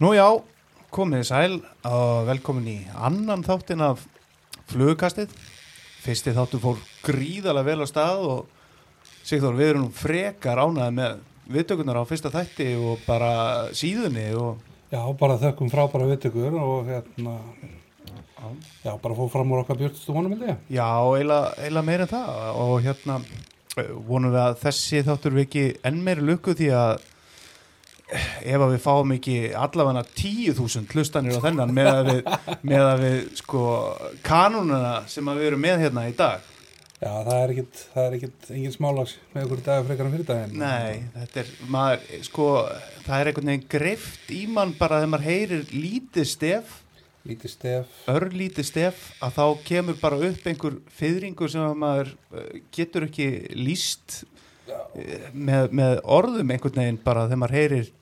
Nú já, komið sæl og velkomin í annan þáttin af flugkastið. Fyrsti þáttu fór gríðarlega vel á stað og Sigþór, við erum frekar ánaði með viðtökunar á fyrsta þætti og bara síðunni og Já, bara þökkum frábæra viðtökur og hérna, já, bara fóð fram úr okkar björnstu vonum, held ég. já, eiginlega meira en það og hérna eh, vonum við að þessi þáttur við ekki enn meiri lukku því að ef að við fáum ekki allavega tíu þúsund hlustanir á þennan með að við, með að við sko kanununa sem að við erum með hérna í dag Já, það er ekkit, það er ekkit, engin smálags með okkur dagar frekar en fyrir daginn. Nei, þetta er, maður, sko, það er einhvern veginn greift í mann bara þegar maður heyrir lítið stef, Lítið stef, örlítið stef, að þá kemur bara upp einhver fyrringur sem að maður eh, getur ekki líst eh, með, með orðum einhvern veginn bara þegar maður heyrir.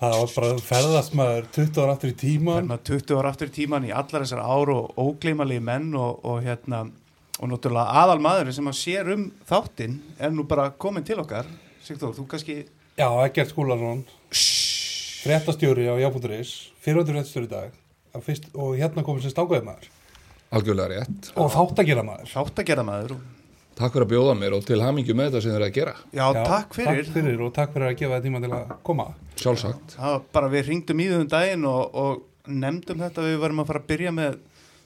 Það var bara ferðast maður 20 ára aftur í tíman. Hérna 20 ára aftur í tíman í allar þessar ár og ógleymalegi menn og, og hérna og náttúrulega aðal maðurinn sem að sér um þáttinn er nú bara komin til okkar Sigþór, þú kannski Já, Egert Skúlason, fréttastjóri á Jábúnduris, fyrirvættur fréttastjóri í dag að fyrst, og hérna komið sem stanguði maður Algjörlega rétt. og þáttagjara maður. þátt að gera maður Takk fyrir að bjóða mér og til hamingju með þetta sem þið er að gera. Já, takk fyrir, Takk fyrir og takk fyrir að gefa það tíma til að koma. Sjálfsagt. Það var bara við ringdum í þau um daginn og, og nefndum þetta við varum að fara að byrja með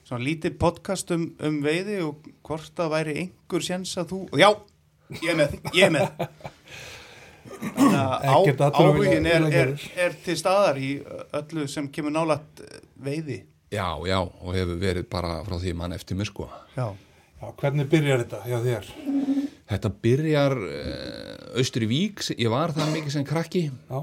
svona lítið podcast um, um veiði og hvort það væri einhver séns að þú Já, ég er með, ég er með Þannig að að áhugin er, er, er til staðar í öllu sem kemur nálægt veiði Já, já, og hefur verið bara frá því mann eftir mér sko. Já, Já, hvernig byrjar þetta hjá þér? Þetta byrjar uh, austur í Vík, ég var það mikið sem krakki Já,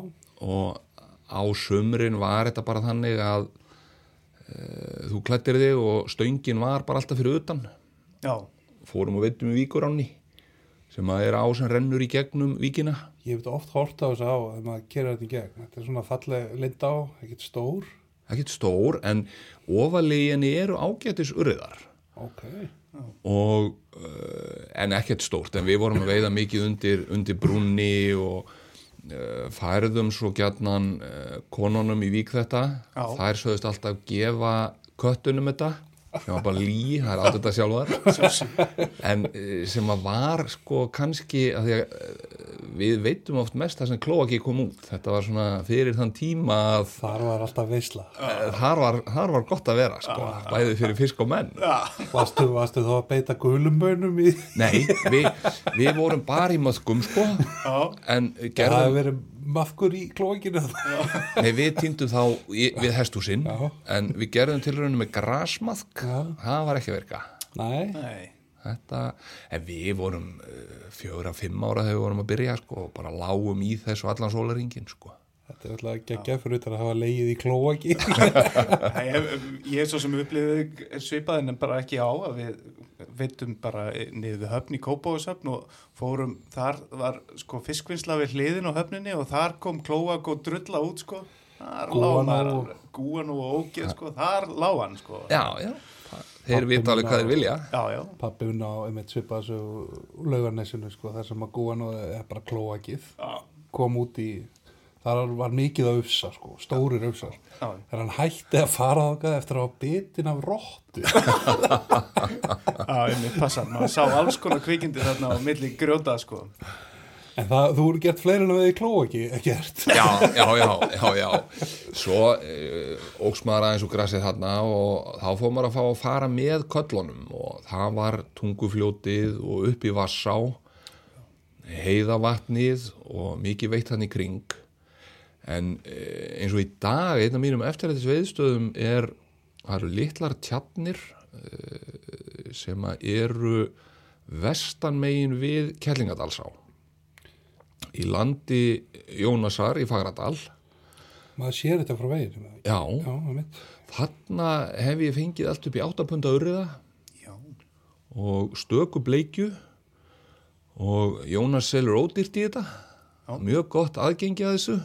og á sumrin var þetta bara þannig að uh, þú klættir þig og stöngin var bara alltaf fyrir utan. já, Fórum og veitum í Víkuránni sem að er á sem rennur í gegnum Víkina. ég hef þetta oft hort á þessu á þegar maður kerir þetta í gegn. Þetta er svona falleg lind á, ekkert stór. Ekkert stór en ofalegginni eru ágætis urriðar. Ok. Og uh, en ekkert stórt en við vorum að veiða mikið undir, undir brunni og uh, færðum svo gjarnan uh, konunum í vík þetta. Þær sögðust alltaf gefa köttunum þetta sem var bara lí, það er alltaf þetta sjálfar en uh, sem að var sko kannski að að uh, við veitum oft mest það sem klóaki kom út. Þetta var svona fyrir þann tíma að Þar var alltaf veisla. uh, þar, var, þar var gott að vera sko, bæði fyrir fisk og menn. Varstu, varstu þá að beita gulum í... Nei, við, við vorum bara í maðkum sko. En gerðum, mafkur í klókinu. nei við týndum þá í, við hestúsin Já. en við gerðum tilraunum með grasmaðk Já. það var ekki að virka Nei, nei Þetta, en við vorum uh, fjóra, fimm ára þegar við vorum að byrja sko, og bara lágum í þessu allan sólaringin sko. Þetta er alltaf geggjað fyrir utan að hafa leið í klóki. Nei, ég, ég er svo sem upplifið svipaðin en bara ekki á að við veitum bara niður höfn í Kópáðshöfn og fórum, þar var sko fiskvinnsla við hliðin á höfninni og þar kom klóak og drulla út sko. Þar Gúan lág og- gúan og ógeð sko, þar lág hann sko. Já, já, það, þeir vita alveg hvað þeir vilja. Já, já, Pappi unna á einmitt svipað þessu laugarnesinu sko, þar sem að gúan og er bara klóakið. Já, kom út í, þar var mikið að ufsa sko, stórir ufsar. já. Þegar hann hætti að fara þákað eftir að hafa bitin af róttu. Já, einmitt passa, maður sá alls konar kvikindi þarna á milli grjóta sko En það, þú eru gert fleiri en að við í klóaki, ekkert. já, já, já, já, já. Svo uh, óks maður aðeins úr grassið þarna og þá fór maður að fá að fara með köllunum og það var tungufljótið og upp í Vassá, heiðavatnið og mikið veitt hann í kring. En uh, eins og í dag, einn af mínum eftirrættis veiðstöðum er, það eru litlar tjarnir uh, sem að eru vestanmegin við Kellingadalsá. Í landi Jónasar í Fagradal Maður sér þetta frá veginn. Já, Já, einmitt. þarna hef ég fengið allt upp í 8 punda urriða Já, og stöku bleikju og Jónas selur ódýrt í þetta mjög gott aðgengi að þessu.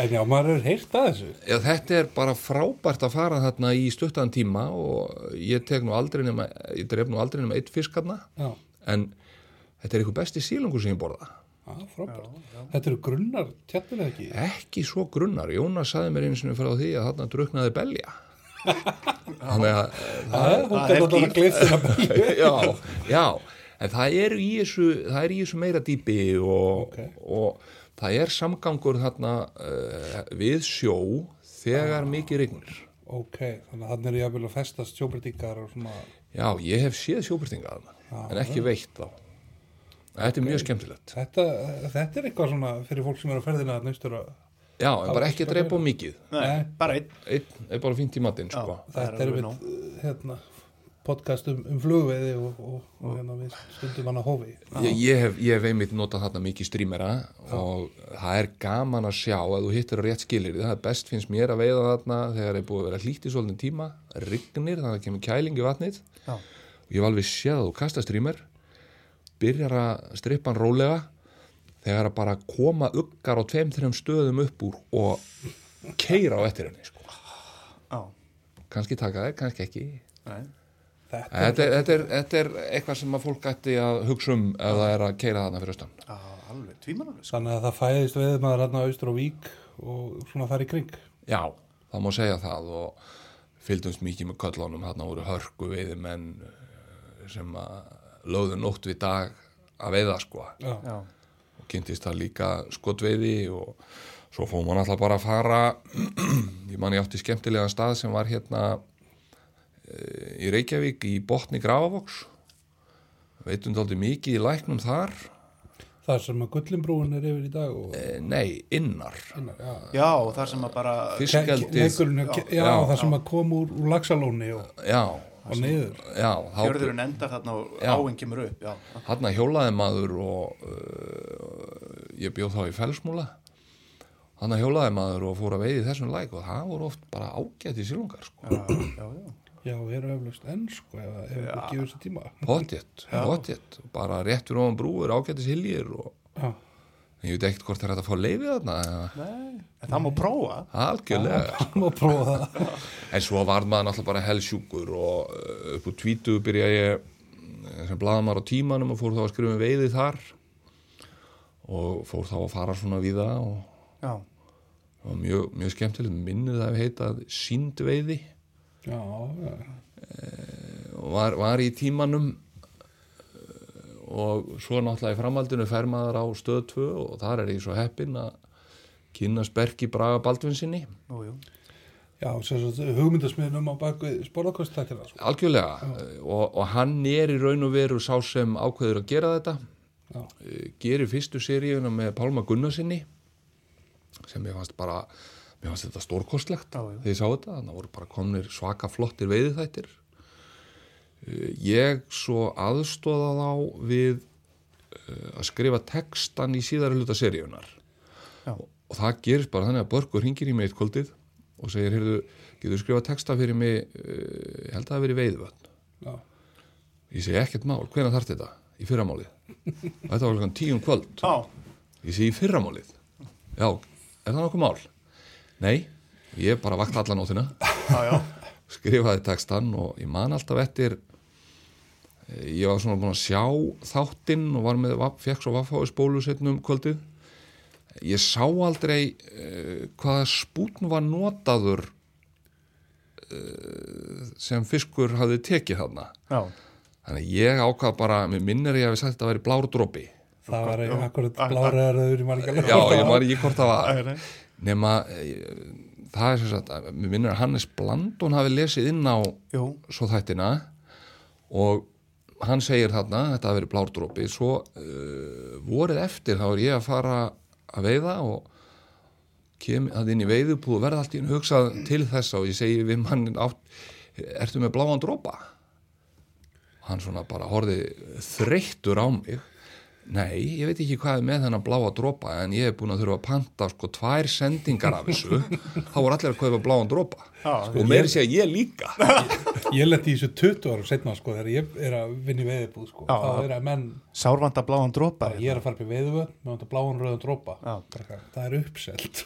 En já, maður er heyrt að þessu. Já, þetta er bara frábært að fara þarna í stuttan tíma og ég tek nú aldrei nema, ég dref nú aldrei nema eitt fisk Já, en þetta er eitthvað besti sílungur sem ég borða. Já, frábært. Þetta eru grunnar tjattir eða ekki? ekki svo grunnar, Jónas saði mér einu sinni frá því að þarna druknaði belja. Þannig að Það er, þeirra já, já, en það er í þessu, það er í þessu meira dýpi og, Ok. og það er samgangur þarna uh, við sjó þegar mikið rignir. Ok, þannig að hann er jáfnvel að festast sjóbreytingar og svona, Já, ég hef séð sjóbyrtinga þarna, en ekki veitt þá. Þetta er mjög skemmtilegt. þetta, þetta er eitthvað svona fyrir fólk sem er að ferðina að nýstur að Já, en bara ekki að drepa mikið. Nei, bara einn Einn er bara fínt í matinn, sko. Það er er við hérna, podcast um, um flugveiði og, og, og hérna við stundum hann að hófi. Ég, ég, hef, ég hef einmitt notað þarna mikið strímera og það er gaman að sjá að þú hittir á rétt skilir það er best finnst mér að veiða þarna þegar er búið að vera hlýtt í svolítið tíma rignir, þannig að kemur kæling í vatnið. Já. og ég var alveg séð að þú kasta strímer byrjar að strippa hann rólega þegar að bara koma uggar á tveim, þreim stöðum upp úr og keira á eftir henni sko. Kannski taka það, kannski ekki. Nei Þetta, þetta er, þetta, er, þetta er eitthvað sem að fólk ætti að hugsa um ef það er að keira þarna fyrir austan. Já, alveg, tvímanalveg sko. Þannig að það fæðist veið maður hérna austur á vík og svona þar í kring. Já, það má segja það og fylgdumst mikið með köllunum. Hérna voru hörku veiðimenn eh, sem að lögðu nótt við dag að veiða sko. Já, Já, og kynntist það líka skotveiði og svo fóðum maður alltaf bara að fara. Ég man ég átti skemmtilegan stað sem var hérna í Reykjavík í botni Grafavox veitum þáldi mikið í læknum þar það sem að gullinbrúin er yfir í dag og eh, nei, innar innar, já. já þar sem að bara Leikurinn, já, já, já. það sem að kom úr, úr lagsalóni og, já, og niður. já, þá Fjörðurinn endar þarna og áinn kemur upp Já, Hanna hjólaði maður og uh, ég bjóð þá í felsmúla Hanna hjólaði maður og fór að veiði þessum læk og það voru oft bara ágæti sílungar sko. já, já, já. Já, við erum eflust enn sko ef við gefum þessu tíma. Potjett, potjett bara rétt fyrir ofan brú er ágætis hiljir og Já, en ég veit ekkert hvort það er hægt að fá leifið þarna eða- Nei, en það má prófa. Algjörlega. Það má prófa. Það. en svo var maður náttúrulega bara helsjúkur og uh, upp úr tvítu byrja ég uh, sem blaðamar á tímanum og fór þá að skrifa um veiði þar. Og fór þá að fara svona víða og Já, það var mjög, mjög skemmtilegt. Minnið það hefði heitað síndveiði Já, já, og var, var í tímanum eh, og svo náttúrulega í framhaldinu fer maður á stöð 2 og þar er ég svo heppinn að kynna sperki Braga Baldvinsinni jú, jú. Já, sem sagt hugmyndasmiðnum á bakvið sporðarkostættina sko. algjörlega eh, og, og hann er í raun og veru sá sem ákveður að gera þetta. Já, Eh, gerir fyrstu seríuna með Pálma Gunnarsinni sem ég fannst bara mér fannst þetta stórkostlegt þegar ég sá þetta, þannig voru bara komnir svaka flottir veiðiþættir. Eh, ég svo aðstóða þá við uh, að skrifa textan í síðari hluta seríunar og, og það gerist bara þannig að Börgur hringir í mig eitt kvöldið og segir, heyrðu, getur skrifa texta fyrir mig? Uh, ég held að það hafi verið veiðvötn já, ég segi ekkert mál, hvenær þarf þetta? í fyrramálið. Þetta var tíum kvöld. Já, Ég sé í fyrramálið. Já, er það nokkuð mál? Nei, ég bara vakti alla nótina, skrifaði textan og ég man alltaf eftir, eh, ég var svona búin að sjá þáttinn og var með, fekk svo vaffáði spólu setnum kvöldið. Ég sá aldrei uh, hvaða spútn var notaður uh, sem fiskur hafði tekið þarna. Já, Þannig ég ákvað bara, mér minnir ég að við þetta að vera blár dropi. það var akkurat bláraðar í marga Já, ég man ekki hvort það var. Nema eh, það er sem sagt mér minnir að Hannes Blandón hafi lesið inn á jú, svo þættina og hann segir þarna, þetta hafi verið blárdrópi svo uh, vorið eftir þá er ég að fara að veiða og kem að inn í veiðupúð og verða allt í einu hugsað til þessa og ég segi við mannin átt ertu með bláan drópa hann svona bara horfið þreyttur á mig Nei, ég veit ekki hvað er með þennan bláa dropa en ég hef búin að þurfa að panta sko tvær sendingar af þessu. Þá voru allir að kaupa bláan dropa og meiri sé að ég líka Ég lendi í þessu 20 árum setna sko þegar ég er að vinna í veiðibúð sko. Já. þá er að menn, Sárvanda bláan dropa ég er að fara upp í veiðuvöð með bláan rauðan dropa Já. Bara, það er uppselt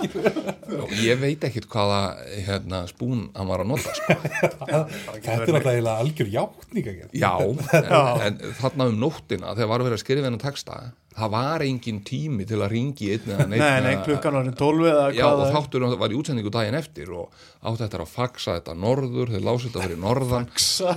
ég veit ekkit hvaða hérna, spún hann var að nota sko. Þetta er alltaf eiginlega algjör játning að Já, en, en þarna um nóttina þegar var verið að skrifa hennar texta það var engin tími til að ringi einn eða neitt Nei, nei, klukkan var 12 eða Já, hvað og þáttur var í útsendingu daginn eftir og átti þetta að faxa þetta norður þeir lási þetta fyrir norðan. Xa,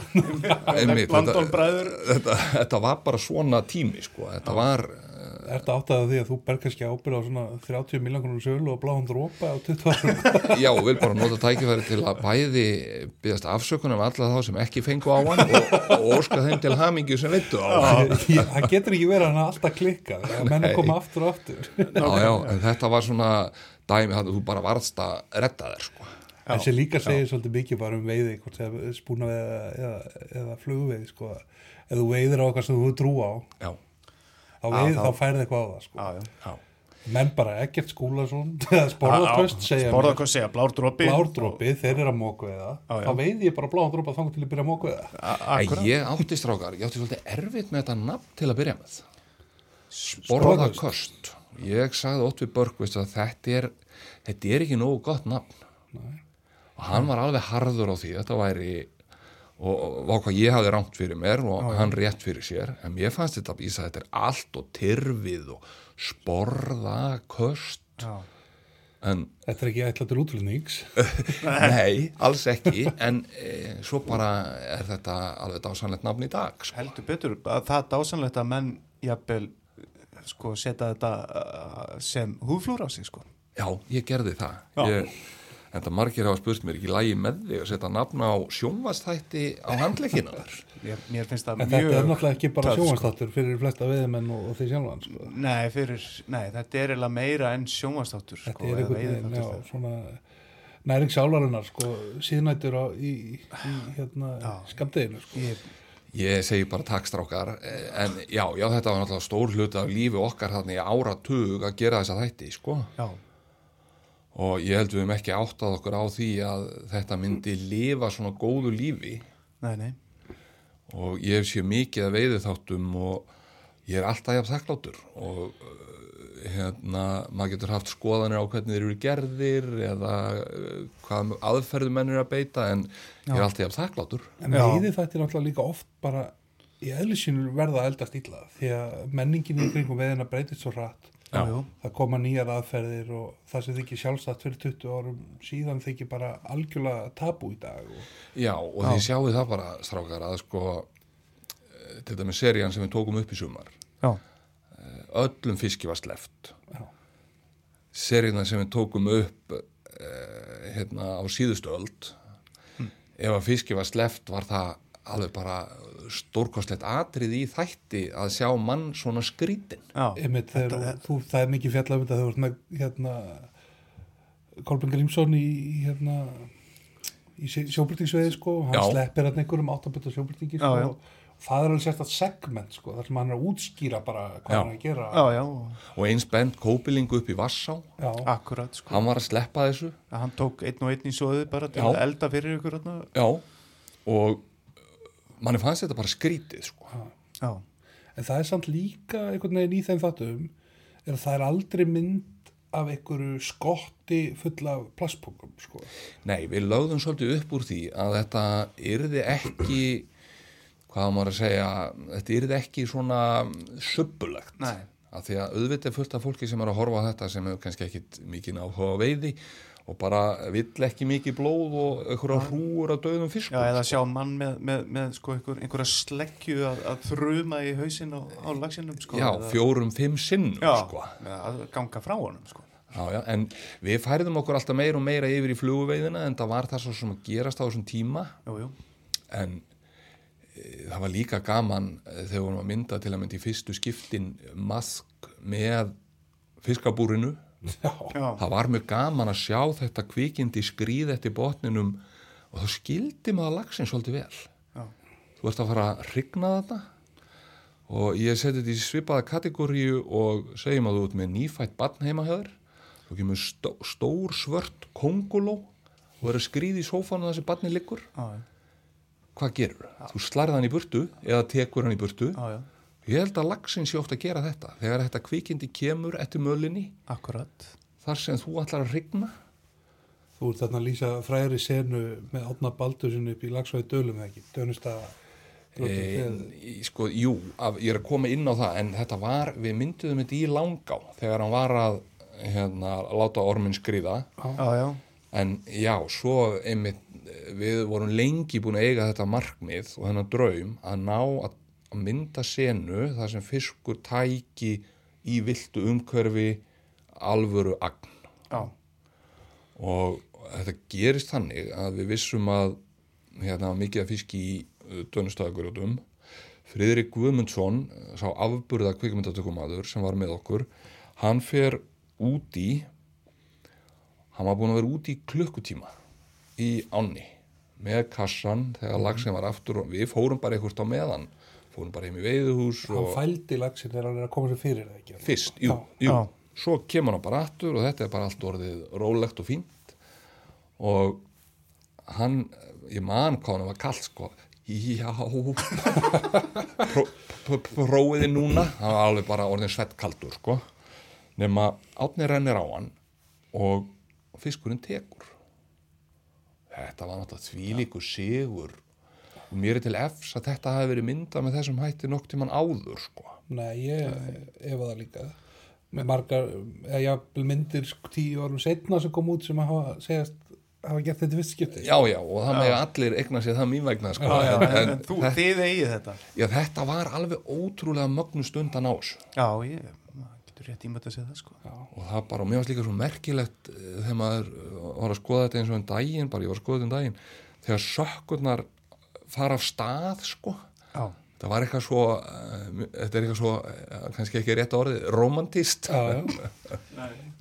Einmitt, Landon þetta- þetta, þetta var bara svona tími sko. þetta var Er þetta áttað af því að þú ber kannski ábyrð á svona 30 miljóngrunum sölu og bláðan drópa á 20 árum? Já, vil bara nota tækifæri til að bæði byggast afsökunum alla þá sem ekki fengu á hann og, og óska þeim til hamingju sem vittu á hann. Það getur ekki verið að hann alltaf klikka þegar menn Nei. koma aftur og aftur. Já, já, en þetta var svona dæmi að þú bara varst að redda þér, sko. En sem líka segir svolítið mikið bara um veiði, hvort sem spúna eða, eða, eða flugveiði, sko. Ef þú veiðir á eitthvað sem þú trú á, Já, þá, veið, þá- þá færði eitthvað á það, sko. Já, já já. Menn bara ekkert skúlason, eða sporðarköst segja mér, Sporðarkost segja, blár dropi blárdrópi, þeir eru að eða, Já, já. þá veiði ég bara bláðan drópa þangar til að byrja að móku eða. A- En Akkurat ég átti strákar, ég átti svolítið erfitt með þetta nafn til að byrja með. Sporðakost. Ég sagði ótt við Börgvist að þetta er, þetta er ekki nógu gott nafn. Nei. Og hann var alveg harður á því, þetta væri, og, hvað ég hafði rámt fyrir mér og hann rétt fyrir sér. En mér fannst þetta, ég sagði þetta er allt og tyrfið og sporðakost. Já. En Þetta er ekki ætla til útlunings. nei, alls ekki, en e, svo bara er þetta alveg dásanlegt nafn í dag. Sko. Heldur betur, að það er dásanlegt að menn jafnvel sko setja þetta uh, sem húðflúr á sig sko Já, ég gerði það. Já. Ég, en það margir hafa spurt mér ekki lægi með þig að setja nafn á sjónvastætti á handleikina þar. Mér, mér finnst það En mjög þetta er náttúrulega ekki bara sko. sjónvastáttur fyrir flesta veiðmenn og, og því sjálfan, sko. Nei, fyrir, nei, þetta er eiginlega meira enn sjónvastáttur sko, Þetta er eða einhvern veginn, svona næringsálarinnar, sko, síðnættur á, í, í hérna, skamdeginu, sko. Ég, Ég segi bara takkstrákar, en já, já, þetta var náttúrulega stór hluti af lífi okkar þarna í áratug að gera þessa þætti, sko. já, Og ég held við um ekki áttað okkur á því að þetta myndi lifa svona góðu lífi nei, nei og ég hef séð mikið að veiði þáttum og ég er alltaf jafn þakkláttur og uh, hérna, maður getur haft skoðanir á hvernig þeir eru gerðir eða uh, hvað aðferðu menn eru að beita en ég er alltaf jafn þakkláttur En Já. veiði þetta er náttúrulega líka oft bara í eðlisínu verða að eldast illa því að menningin í kringum veiðina breytist svo hratt. Já. Það koma nýjar aðferðir og það sem þykir sjálfstætt fyrir 20 árum síðan þykir bara algjörlega tabu í dag. Og, Já, og þið sjáu það bara strákar að sko eh, til dæmis serían sem við tókum upp í sumar. Já, öllum fiski var sleft já, seríuna sem við tókum upp uh, hérna á síðustu öld ef að fiski var sleft var það alveg bara stórkostlegt atrið í þætti að sjá mann svona skrítin einmitt þegar þú, það er mikið um þetta þegar þú ert með hérna, Kolbjörn Grímsson í hérna í sjóbyrtingsveiði sko, hann Já. sleppir hann einhverjum áttabötu sjóbyrtingi sko, Já, já. og það er alveg sérstætt segment sko, þar sem hann er að útskýra bara hvað Já. hann er að gera já, já, og eins bent kópilingu upp í Vassá Já. akkurat sko hann var að sleppa þessu Hann tók einn og einn í svoðu bara til Já. að elda fyrir ykkur og manni fannst þetta bara skrítið sko. Já, en það er samt líka einhvern veginn í þeim þáttum er að það er aldrei mynd af einhverju skotti full af plastpókum sko. Nei, við lögðum svolítið upp úr því að þetta yrði ekki hvað á maður að segja þetta yrði ekki svona subbulegt Nei. að því að auðvitað er fullt af fólki sem er að horfa á þetta sem hefur kannski ekkit mikið áhuga á veiði og bara vill ekki mikið blóð og einhverja hrúur af döðum fiskum já eða sjá mann með, með, með sko einhver, einhverja sleggju að, að þruma í hausinn á, á lagsinum sko Já, eða- fjórum, fimm sinnum já, sko. að ganga frá honum sko. Já, já, en við færðum okkur alltaf meira og meira yfir í fluguveiðina en það var það svo sem að gerast á þessum tíma. Jú, jú, en e, það var líka gaman e, þegar við vorum að mynda til að mynda í fyrstu skiptin mask með fiskabúrinu það var mjög gaman að sjá þetta kvikindi skrýð eftir botninum og þá skildi maður lagsin svolítið vel. Já, þú ert að fara að hrygna þetta og ég seti þetta í svipaða kategóriu og segjum að þú ert með nýfætt barn heima hjá þér. Þú kemur stó, stór svört konguló og er að skrýði í sófanu þar sem barni liggur. Já, já, hvað gerur? Þú? Slarði hann í burtu eða tekur hann í burtu. Já, já, ég held að lagsin sé ofta að gera þetta. Þegar þetta kvikindi kemur eftir mölinni akkurat. þar sem þú ætlar að rigna. Þú ert þarna að lýsa fræri senu með átna Baldursin upp í lagsvæði dölum eða ekki, dönust að e, sko, jú, af, ég er að koma inn á það en þetta var, við mynduðum þetta í langá þegar hann var að hérna, láta orminn skriða. Já, já, en já, svo einmitt, við vorum lengi búin að eiga þetta markmið og þennan draum að ná að, að mynda senu þar sem fiskur tæki í viltu umhverfi alvöru agn. Já, og þetta gerist þannig að við vissum að hérna var mikið að fiski í dönustæðagurjótum Friðrik Guðmundsson sá afburða kvikmyndatökumadur sem var með okkur hann fer út í hann var búin að vera út í klukkutíma í ánni með kassan þegar lagsin var aftur og við fórum bara eitthvað á meðan fórum bara heim í veiðuhús hann og fældi lagsin þegar hann er að koma sér fyrir eða ekki. fyrst, jú, Já. jú. Já. svo kemur hann bara aftur og þetta er bara allt orðið rólegt og fínt og hann, ég man hvað hann var kallt sko já Pró- pró- prófiði núna hann var alveg bara orðin svettkaldur sko nema átni rennir á hann og fiskurinn tekur þetta var náttúrulega þvílíkur sigur og mér er til efs að þetta hafi verið myndað með þessum hætti nokk tíman áður sko. Nei, ég efa það líka. Með margar, eða jafnvel myndir sko, tíu árum setna sem kom út sem að hafa, segjast, hafa gert þetta fyrst skipti. Já, já, og það með allir eigna sér það mín vegna sko. já, já, en, en, en þú, þetta, þið eigið þetta. já, þetta var alveg ótrúlega mögnu stundan ás Já, ég, maður getur rétt ímönd að segja það, sko. og það bara, og mér varst líka svo merkilegt eh, þegar maður eh, var að skoða þetta eins og en daginn, bara ég var að skoða þetta en daginn þegar sökkurnar fara af stað sko, Já, það var eitthvað svo uh, þetta er eitthvað svo, uh, kannski ekki rétt orðið romantist Já, já.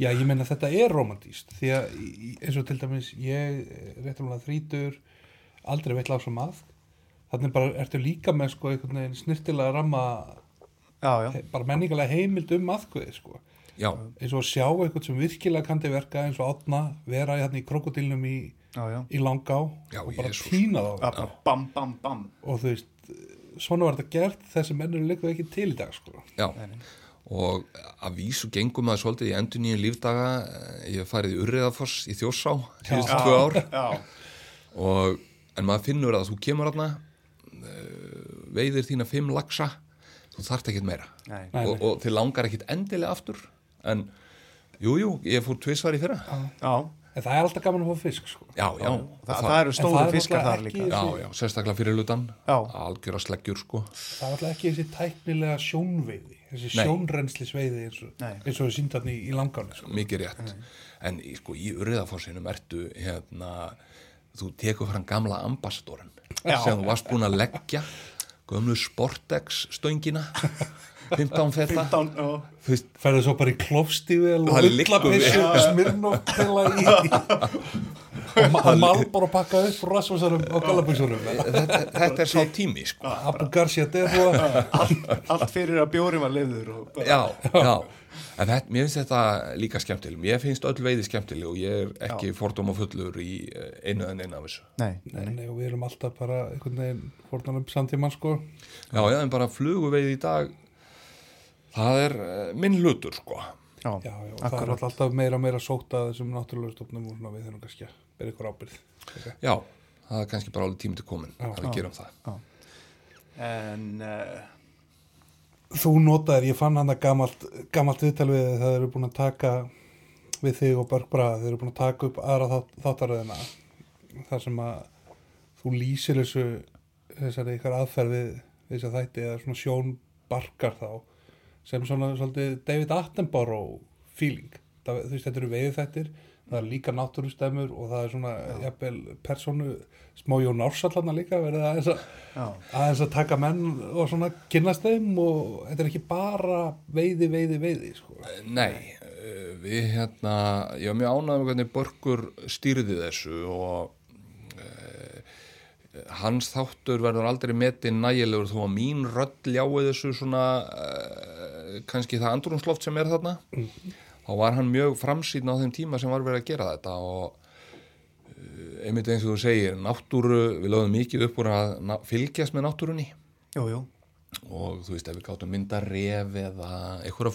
já, ég meina þetta er romantíst því að eins og til dæmis ég réttum að þrítur aldrei veit lása maður þannig bara ertu líka með sko einhvern veginn snirtilega ramma já, já, bara menningalega heimild um maðkveði sko. Já, eins og að sjá eitthvað sem virkilega kandi verka eins og átna vera hérna í krokodilnum í, já, já. í langá Já, og bara Jesús. týna þá Já, bara bam, bam, bam. og þú veist, svona var þetta gert þessi mennur líka ekki til í dag sko. Já. Og að vísu gengum að svolítið í endur nýjum lífdaga. Eh, ég hef farið í Urriðafoss í Þjórsá síðustu tvö ár. Já, og, en maður finnur að þú kemur aðna veiðir þína fimm lagsa þú þarft ekkert meira. Nei, og, og þið langar ekkert endilega aftur en jújú, jú, ég fór tvisvar í fyrra. Já, en það er alltaf gaman að fá fisk sko já, já, Þa, það, það, eru En það er fiskar þar líka. já, já, sérstaklega fyrir lutan Já. algjör að sleggjur sko það er alltaf ekki þessi tæknilega sjónveiði þessi Nei. sjónrennslisveiði eins og, Nei. eins og við síndarni í, í langáni sko. mikið rétt en í- sko í Urriðafossinum ertu hérna, þú tekur fram gamla ambassadorinn Já. sem þú varst búin að leggja gömlu Sportex stöngina 15 feta 15, já. þú veist, ferðu svo bara í klofstífil og ullapissu smirnópilla í og ma- og malbor að pakka upp rasvarsarum og galabísurum þetta, þetta er sá tími sko. Abu Garcia Derua allt, allt fyrir að bjóri var og bara, já, já. En þetta, mér finnst þetta líka skemmtileg. Mér finnst öll veiði skemmtileg og ég er ekki fordóma fullur í eh, einu en einu af þessu. Nei, nei, Nei, og við erum alltaf bara einhvern veginn fórnanum samtíman sko. Já, já, en bara fluguveiði í dag það er eh, minn hlutur sko. Já, Já, já, það er alltaf meira og meira sótt að þessum náttúrulega stofnum og svona við þurfum kannski að bera ykkur ábyrð okay. já, það er kannski bara alveg tími til komin Já. að við gerum það. En, uh, Þú notaðir, ég fann hann að gamalt, gamalt viðtal við þig, það eru búin að taka við þig og Börgbra, þeir eru búin að taka upp aðra þátt, þáttaröðina. Þar sem að þú lýsir þessu þessari ykkar aðferð við þess að þætti eða svona sjón barkar þá sem svona svolítið David Attenborough feeling, það, þú veist þetta eru veiði þættir það er líka náttúrustemmur og það er svona jafnvel personu smá Jón Ársallarna líka verið aðeins að að taka menn og svona kynnast þeim og þetta er ekki bara veiði, veiði, veiði sko. Nei, eh, við hérna, ég var mjög ánægð með hvernig Börkur stýrði þessu og e, hans þáttur verður aldrei metið nægilegur þó að mín rödd ljái þessu svona uh, kannski það andrúnsloft sem er þarna. Þá var hann mjög framsýn á þeim tíma sem var verið að gera þetta og uh, einmitt eins og þú segir náttúru, við lögum mikið upp úr að fylgjast með náttúrunni. Jú, jú. og þú veist ef við gáttum mynda ref eða einhverja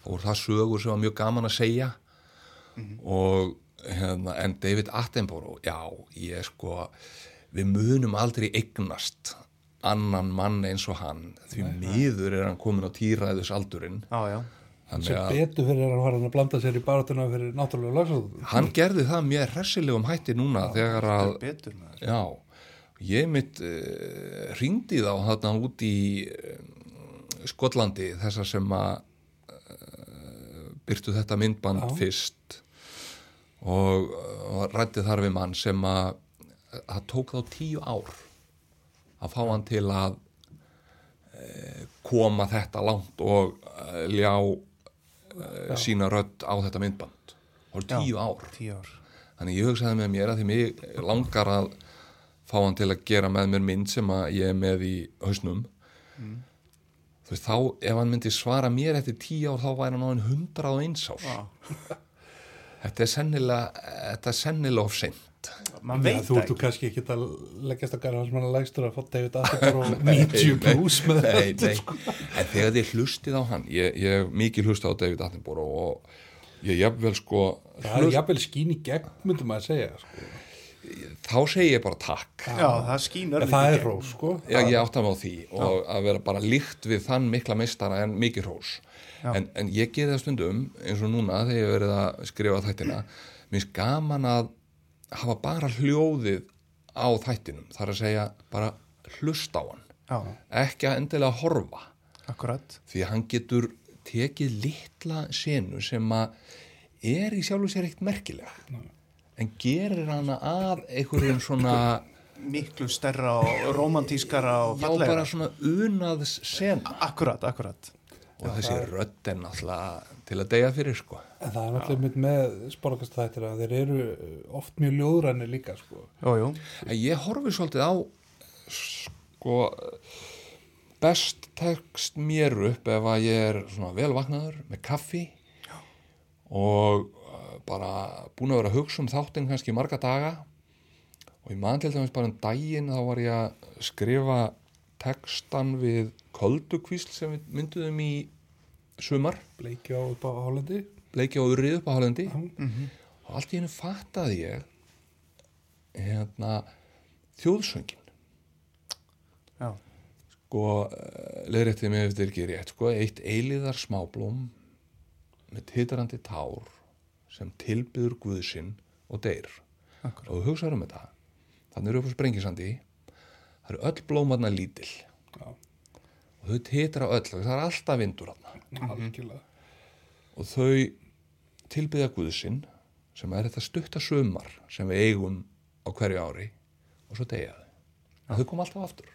þá voru það sögur sem var mjög gaman að segja. Og hérna, en David Attenborough já, ég sko við munum aldrei eignast annan mann eins og hann því miður er hann komin á tíræðus aldurinn Já, já. þannig sem að betur fyrir að hann að blanda sér í baratuna fyrir náttúrulega lagsóðum hann gerði það mjög hressilegum hætti núna þegar að Betur. Já, ég mitt uh, ringdi þá þarna út í uh, Skotlandi þessar sem að uh, byrtu þetta myndband Já. fyrst og, og rætti þar við mann sem að það tók þá tíu ár að fá hann til að uh, koma þetta langt og uh, ljá uh, sína rödd á þetta myndband það voru Já. tíu ár Tíu ár. Þannig ég hugsaði með mér að því mig langar að fá hann til að gera með mér mynd sem að ég er með í hausnum. Þú veist, þá ef hann myndi svara mér eftir tíu ár þá væri hann á hann hundrað og eins ár. Já. Þetta er sennilega, þetta er sennilega of seint. Man Já, veit þú ert þú ekki. kannski ekki að leggjast að gara hans manna lægstur að fá David Attenborough og 90 plus með Nei, þetta nei, sko. en þegar þið hlustið á hann, ég, ég hef mikið hlustið á David Attenborough og ég jafnvel sko, Það er jafnvel skín í gegn, myndum að segja sko. þá segi ég bara takk. Já, það skýnur En það er rós, sko. Já, ég átta mig á því og að vera bara líkt við þann mikla meistara en mikið hrós en, en ég geði það stundum eins og núna þegar ég hef verið að skrifa þættina minnst gaman að hafa bara hljóðið á þættinum þar að segja bara hlust á hann Já, ekki að endilega horfa akkurat. því að hann getur tekið litla senu sem að er í sjálfu sér eitt merkilega en gerir hana að einhverjum svona Miklu stærra og romantískara og já fallega. bara svona unaðs sena Akkurat, akkurat. Og þessi rödd er náttúrulega til að deyja fyrir sko En það er náttúrulega mynd með sporkast þættir að þeir eru oft mjög ljóðræni líka, sko. Jú, jú. en ég horfi svolítið á sko best tekst mér upp ef að ég er svona vel vaknaður með kaffi og uh, bara búin að vera að hugsa um þáttinn kannski marga daga og ég man til dæmis bara um daginn þá var ég að skrifa textan við köldukvísl sem við mynduðum í sumar Bleiki á upp á Hollandi. bleiki á urrið upp á Hálendi Já. og allt í hennu fattaði ég hérna þjóðsöngin Já. sko leðréttið mig ef þetta er ekki rétt sko, eitt eiliðar smáblóm með titrandi tár sem tilbyður Guðsinn og deyr Akkurat. og þú hugsaður um þetta þannig eru upp á sprengisandi það eru öll blómarna lítil Já, og þau titra öll og það er alltaf vindur algjörlega. og þau tilbyðja Guðsinn sem er þetta stutta sumar sem við eigum á hverju ári og svo deyja þau. Þau kom alltaf aftur.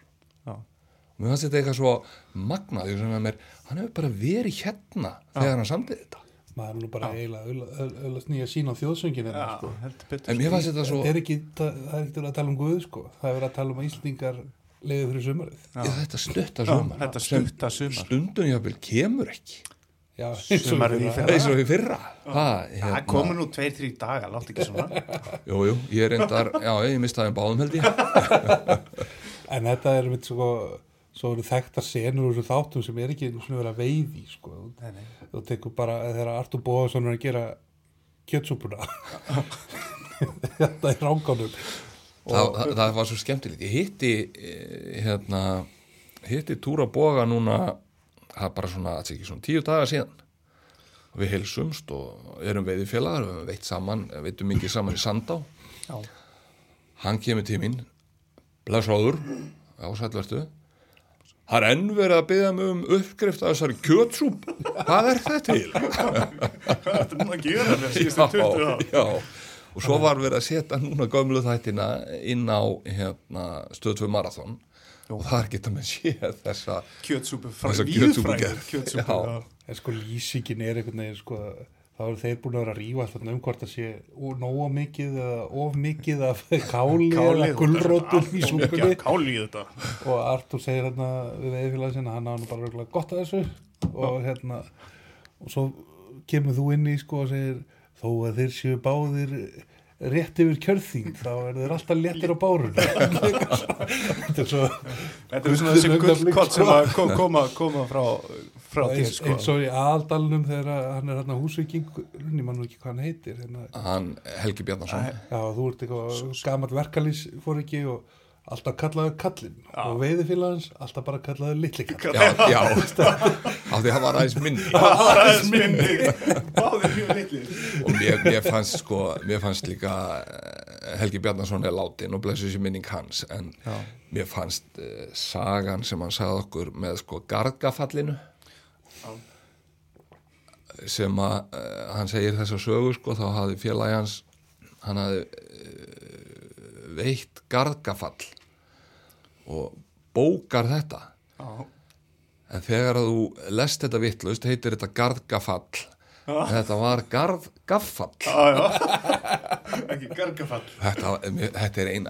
Já. og mér fannst þetta eitthvað svo magnað því sem er mér, hann hefur bara verið hérna þegar hann samtið þetta Maður er nú bara eiginlega öllast nýja sín á þjóðsönginu, Já, sko. heldur betur. en mér fannst þetta svo Það er ekki, það það er ekki verið að tala um Guð, sko. Það er verið að tala um að Íslandingar leiði fyrir sumarið. Já, þetta stutta Já, sumar þetta sem stutta sumar. stundum jáfnvel kemur ekki Já, Sumarið í fyrra. eins og í fyrra ha, Það komu nú tveir, þrý dagar, látt ekki svona. jú, jú, ég reyndar, já, ég mistaði um báðum held ég En þetta er mitt sko, svo eru þekktar senur úr þessu þáttum sem er ekki svona verið að veiði, sko. Nei, nei. Þú tekur bara, þegar Artur Bóðarsson er að gera kjötsúpuna. þetta er ránganum. það, það, það var svo skemmtilegt ég hitti eh, hérna, hitti Túra Boga núna það er bara svona, það er ekki svona tíu daga síðan við heilsumst og erum veiðifélagar, við höfum veitt saman veitum mikið saman í Sandá Já. hann kemur til mín blessaður, já sælvertu það er enn verið að byggja mig um uppskrift af þessari kjötsúp hvað er þetta til? Hvað er þetta núna að gera með síðustu 20 ár? já, og svo var verið að setja núna gömlu þættina inn á hérna, stöð 2 marathon og þar geta með séð þessa Kjötsúpu frá kjötsúpugerð. Kjötsúpu, Já. já. En sko lýsingin er einhvern veginn, sko, þá eru þeir búin að vera að rífa þarna um hvort það sé nógu mikið eða of mikið af káli eða gulrótum í þetta. Og Artur segir hérna við veiðfélagin sinna, hann hafa nú bara gott að þessu. Og hérna og svo kemur þú inn í sko og segir þó að þeir séu báðir rétt yfir kjörþing þá er þeir alltaf léttir á bárun þetta er svo Þetta er svona þessi gullkott sem að ko- koma, koma frá, frá þér eins, sko. eins og í aðaldalunum þegar að hann er hérna húsvíking ég mann ekki hvað hann heitir hérna, hann Helgi Bjarnason. Já þú ert eitthvað gammal verkalýs fór ekki og alltaf kallaðu kallinn. Og veiðifélagans alltaf bara kallaðu litli kall já, já. Af því hann var aðeins minni. Aðeins minni. Báðir mjög litli og mér, mér fannst sko mér fannst líka eh, Helgi Bjarnason er látin og blessu sér minning hans en Já. mér fannst uh, sagan sem hann sagði okkur með sko gargafallinu sem að uh, hann segir þessa sögu sko þá hafði félagi hans hann hafði uh, veitt gargafall og bókar þetta. Já. en þegar að þú lest þetta vittlust heitir þetta gargafall. En þetta var já Ekki gargafall. Þetta, þetta er ein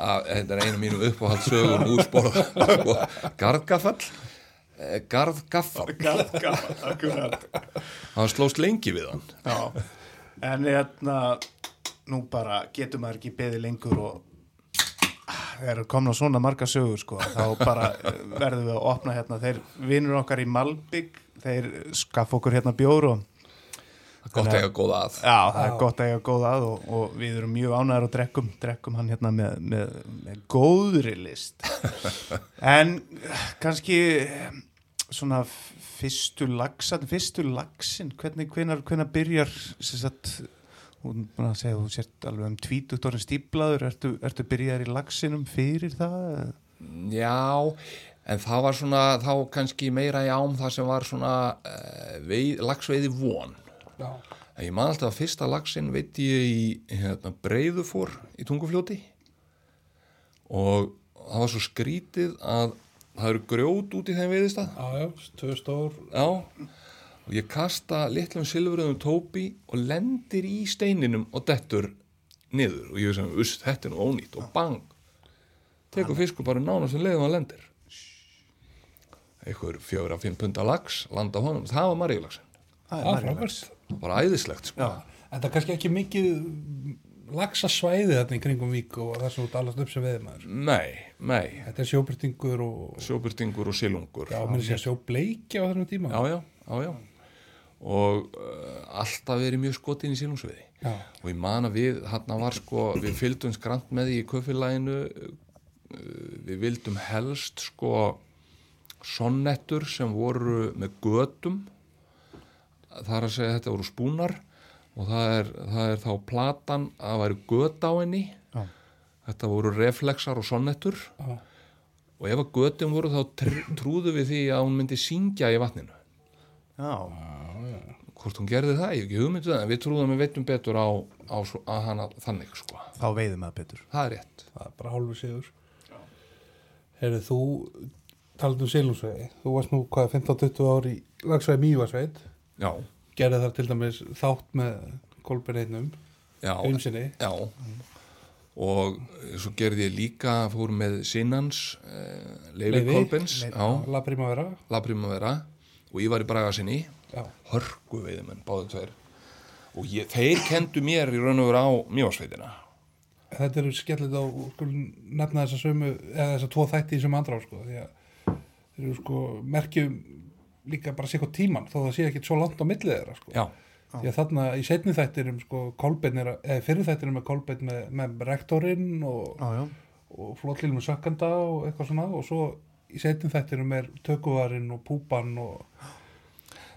er einu mínu uppáhaldssögum úrspóra sko, gargafall eh, garðgaffall Gargafall, akkurat. Hann slóst lengi við hann. Já, en hérna nú bara getur maður ekki beðið lengur og Ah, þegar komna svona marga sögur sko, þá bara eh, verðum við að opna hérna. Þeir vinnur okkar í Malbygg þeir skaff okkur hérna bjór og gott að- eiga góða að. Já, það er gott að eiga góð að og, og við erum mjög ánæður og drekkum, drekkum hann hérna með, með, með góðri list. En kannski eh, svona fyrstu lagsan, fyrstu lagsin hvernig, hvenar, hvenar byrjar sem sagt hún búin að segja þú sért alveg um tvítugt orðin stíblaður, ertu, ertu byrjar í lagsinum fyrir það? já, en það var svona þá kannski meira í ám það sem var svona uh, veið, lagsveiði von. Já, ég man alltaf að fyrsta lagsin veit ég í hérna, breyðufór í tungufljóti. Og það var svo skrítið að það eru grjót út í þeim veiðistað. Já, já, tvö stór. Já, og ég kasta litlum silfröðum tópi og lendir í steininum og dettur niður. Og ég veist að uss, þetta er nú ónýtt. Og bang. Tekur fiskur bara nánast um leiðum að lendir. Einhver fjögur að fimm punta lags landa honum, það var margilagsin Það bara æðislegt sko. En það er kannski ekki mikið lagsa svæði þarna í kringum vík og það sem út allast upp sem veðmaður. nei, nei, Þetta er sjóbyrtingur og, sjóbyrtingur og silungur já, mér sé að sjóbleikja á þessum tíma. já, já, já, já. og uh, alltaf verið mjög skotin í silungsviði Já, og ég man að við hann var sko, við fylgdum skrant með því í köfélaginu við vildum helst sko sonnettur sem voru með götum það er að segja þetta voru spúnar og það er, það er þá platan að væri göt á henni. Þetta voru reflexar og sonnettur. Já, og ef að götum voru þá tr trúðu við því að hún myndi syngja í vatninu. Já, hvort hún gerði það, ég hef ekki hugmyndu það en við trúðum við veitum betur á, á svo- að hana þannig sko, þá veiðum maður betur. Það er rétt. Það er bara hálfur sigur. Heyrðu, þú talað um Silungsvegi. Þú varst nú hvað 15-20 ár í lagsvegi Mývasveit. já, Gerði þar til dæmis þátt með Kolbjörn einnum, já, einsinni. Já, og svo gerði ég líka, fór með Sinnans, Leifi Leifi? Kolbens, La Primavera. Og ég var í Bragasinni, hörgu veiðmenn, báðu tveir. Og ég, þeir kendu mér í raun og vera á mjósveitina. þetta eru skellið á, nefna þessa sömu, eða þessa tvo þætti í sömu andrá, sko, því að þeir eru sko merkjum líka bara hvað tíman, þó það sé ekki svo langt á millið þeirra, sko. Já, Því að þarna í setni þættinum, sko, er, fyrir þættinum er Kolbeinn með, með rektorinn og, Já, já, og sökkanda og eitthvað svona og svo í setni þættinum er tökuvarinn og púpan og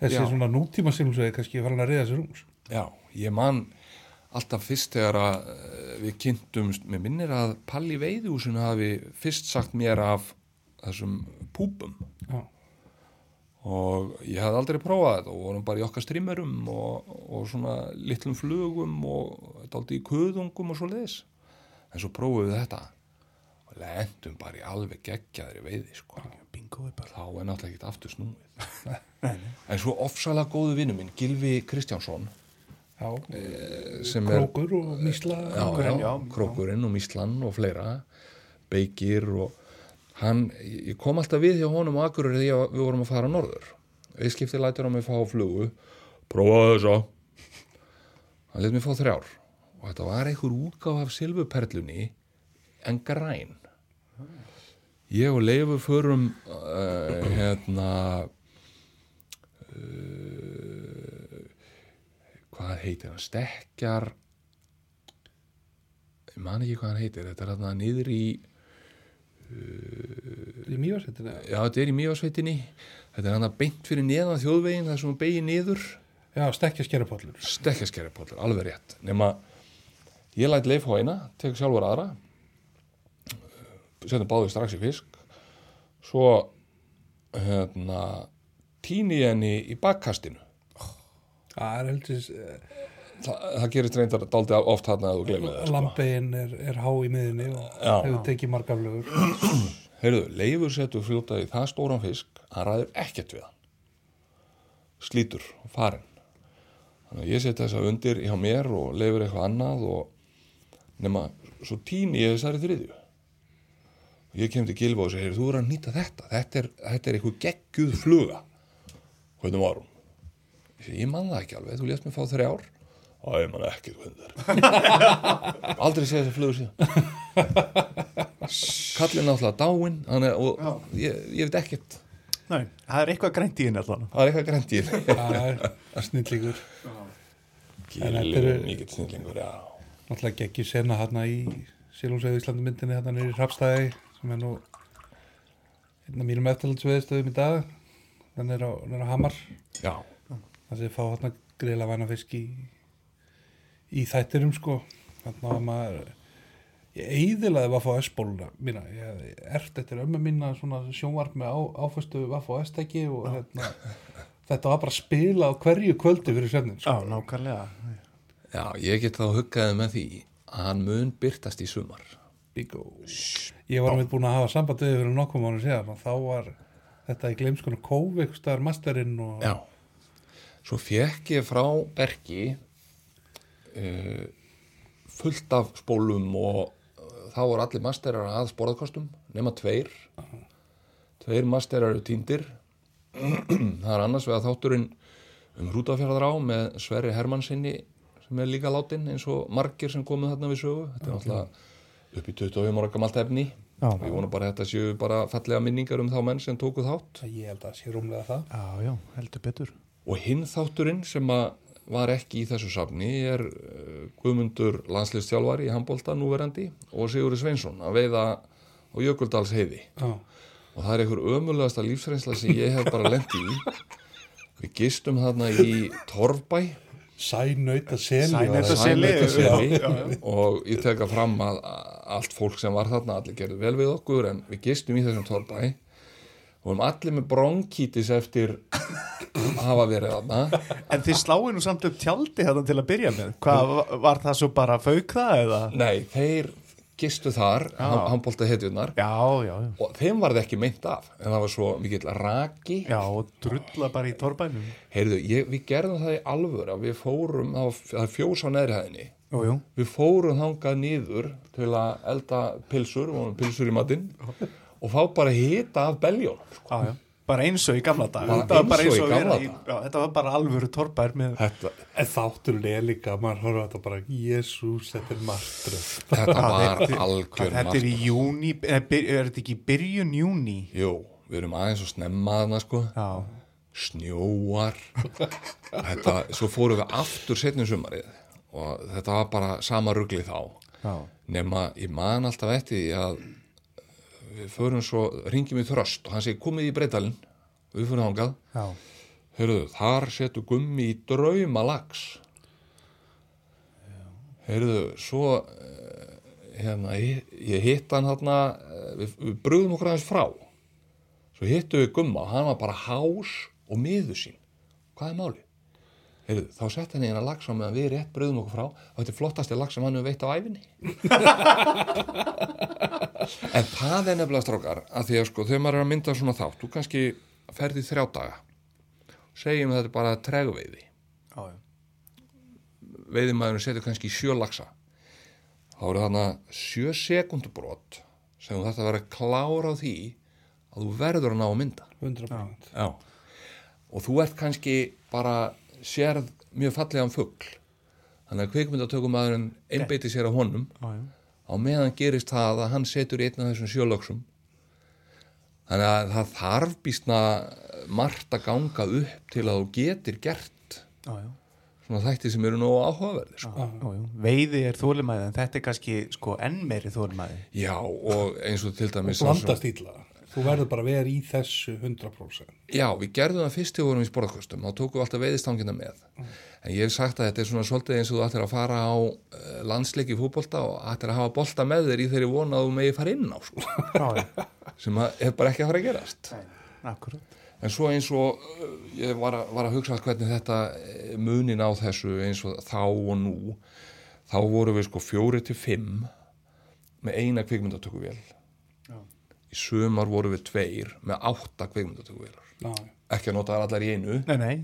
þessi Já. svona nútíma silmsvegi kannski farin að reyða sér rúms. já, ég man alltaf fyrst þegar að eh, við kynntumst, mér minnir að Palli Veiðhúsinu hafi fyrst sagt mér af þessum púpum. Já, og ég hafði aldrei prófað þetta. Og vorum bara í okkar strimmerum og, og svona litlum flugum og daldi í kuðungum og svo leiðis en svo prófuðum við þetta. Og lendum bara í alveg geggjaðri veiði sko. bingo þá er náttúrulega ekkert aftur snúið. En svo ofsalega góðu vinnu minn Gilvi Kristjánsson já, sem er krókur og mísla já, já, krókurinn og míslan og fleira beikir og hann, ég kom alltaf við hjá honum á Akureyri því að við vorum að fara norður. Viðskipti lætur á mig fá flugu. Prófaðu þessa. Hann let mér fá þrjár. Og þetta var einhver útgáf af silfuperlunni en græn. Ég og Leifur förum uh, hérna uh, hvað heitir hann? Stekkjar? Ég man ekki hvað hann heitir. Þetta er hann niður í í mývarsettina já þetta er í mjögasveitinni þetta er hann að beint fyrir neðan þjóðvegin þar sem hún beigir niður. Já, stekkja skerapóllur stekkjaskeripollur, alveg rétt. Nema ég læt leif á eina tek sjálfur aðra. Setjum báðu strax í fisk. Svo hérna tíni ég henni í bakkastinu. Það er heldur Þa, það gerist reyndar dálítið oft hann að þú glemir það sko. lambegin er, er há í miðinni og hefur tekið margar flugur Heyrðu, leifur setur fljóta í það stóran fisk hann ræður ekkert við hann. Slítur og farinn. Þannig að ég set þessa undir hjá mér og leifur eitthvað annað og nema, svo tíni ég þessari þriðju. Og ég kem til Gilva og segir, þú er að nýta þetta. Þetta er, þetta er eitthvað geggjuð fluga. Hvernig var hún? Ég, ég man það ekki alveg, þú lést mér fá þrjár og ég man ekki það er. Aldrei séð þessa flugu síðan. Kallin náttúrulega dáinn hann er, og ég, ég veit ekkert. Nei, það er eitthvað grænt í henni allan það er eitthvað grænt í því það er snillíkur eru- mikill snillingur, já. Náttúrulega geggjur sena hérna í Silungsveið Íslandi myndinni hérna nýri Hrafstæði sem er nú einn af mínum eftirhaldsveðstöðum í dag. Þannig er á, er á Hamar. Já, það sem fá hérna grila væna fisk í, í þættirum sko. Þannig að maður ég eiðilaði Vaffa S-bóluna mína, ég ert eftir ömmu mína svona sjónvarp með á, áfæstu Vaffa S-tæki og hérna þetta var bara að spila á hverju kvöldi fyrir svefnin sko. Já, nákvæmlega. Já, ég get þá huggaði með því að hann mun byrtast í sumar. Bingo. Ég var með búin að hafa samband við fyrir nokkuð mánu síðan og þá var þetta í gleimskonu Kóvik staðar masterinn og já, svo fekk ég frá Berki uh, fullt af spólum og uh, þá voru allir masterar að sporðkostum nema tveir. Tveir masterar eru týndir. Það er annars vegar þátturinn um hrútafjörðar á með Sverri Hermannsinni sem er líka látin eins og margir sem komið þarna við sögu. Þetta er náttúrulega upp í 25 ára gamalt efni. Já. og ég vona bara að þetta séu bara fallega minningar um þá menn sem tóku þátt. Ég held að sé rúmlega það. Já, já, heldur betur. Og hinn þátturinn sem að var ekki í þessu safni er uh, Guðmundur landslistjálfari í handbólta núverandi og Sigurður Sveinsson að veiða á Jökuldals heiði Já, og það er einhver ömulegasta lífsreynsla sem ég hef bara lent í. Við gistum þarna í Torfbæ. Sænauta seli Sænauta var það. seli. Sænleikaseli og ég teka fram að allt fólk sem var þarna allir gerðu vel við okkur en við gistum í þessum Torfbæ og vorum allir með bronkítis eftir að hafa verið þarna. En þið sláið nú samt upp tjaldi þetta til að byrja með. Hvað, var- það svo bara fauk það eða? Nei, þeir gistu þar, handbólta hetjunar og þeim var það ekki meint af en það var svo mikill raki. Já, og drulla bara í torbænum heyrðu, ég, við gerðum það í alvör að við fórum, það er fjós á neðri hæðinni. Jú, jú. Við fórum þangað niður til að elda pilsur, við vorum pilsur í matinn og fá bara hita af beljón sko. Já, já. Bara eins og í gamla dag Bara Þetta var eins og í gamla í- daga. Já, þetta var bara alvöru torbær með þetta, En þátturinn er líka, maður horfa þetta bara Jésús, þetta er martröð. Þetta var algjör Þetta er í júni, er, er þetta ekki í byrjun júni? Jú, við erum aðeins og snemma þarna sko. Já, snjóar. Þetta, svo fórum við aftur setnum sumarið og þetta var bara sama rugli þá. Já, nema ég man alltaf eftir því að við förum svo, ringjum við þröst og hann segir komið í breytalinn við fyrir þangað, já. Heyrðu, þar setur gummi í drauma lags heyrðu, svo eh, hérna, ég, ég hitt hann hérna, við, við brugðum okkur aðeins frá. Svo hittu við gumma og hann var bara hás og miður sín. Hvað er máli? Heyrðu, þá sett hann í hérna lag sem við rétt brugðum okkur frá. Og þetta er flottasti lag sem hann hefur veitt á æfinni en það er nefnilega strákar að því að sko þegar maður er að mynda svona þátt þú kannski ferði þrjá daga. Segjum þetta bara tregveiði. Já, já, veiðimæðurinn setur kannski sjö laxa. Þá eru þarna sjö sekundubrót sem þú verður að klára á því að þú verður að ná að mynda. 100% Já. og þú ert kannski bara sérð mjög fallegan fugl þannig að kvikmyndatökumæðurinn einbeiti sér að honum Já, já. á meðan gerist það að hann setur í einn af þessum sjölöksum þannig að það þarf býstna margt að ganga upp til að þú getir gert Já, já. svona þætti sem eru nógu áhugaverðir sko. Já, já. Veiði er þólimæði en þetta er kannski sko enn meiri þólimæði. já og eins og til og dæmis sá sem- blandast ítla þú verður bara að vera í þessu 100% já við gerðum það fyrst til vorum í sporðkostum þá tókum við alltaf veiðistangina með en ég hef sagt að þetta er svona svolítið eins og þú ættir að fara á uh, landsleiki fótbolta og ættir að hafa bolta með þér í þeirri vona að þú megi fara inn á sko. Já, já. sem að er bara ekki að fara að gerast Akkurat. En svo eins og uh, ég var að, var að hugsa hvernig þetta eh, munin á þessu eins og þá og nú þá voru við sko fjóri til fimm með eina kvikmyndatökuvél. Í sumar voru við tveir með átta kvikmyndatökuvélar Já, ekki að nota þær allar í einu Nei, nei.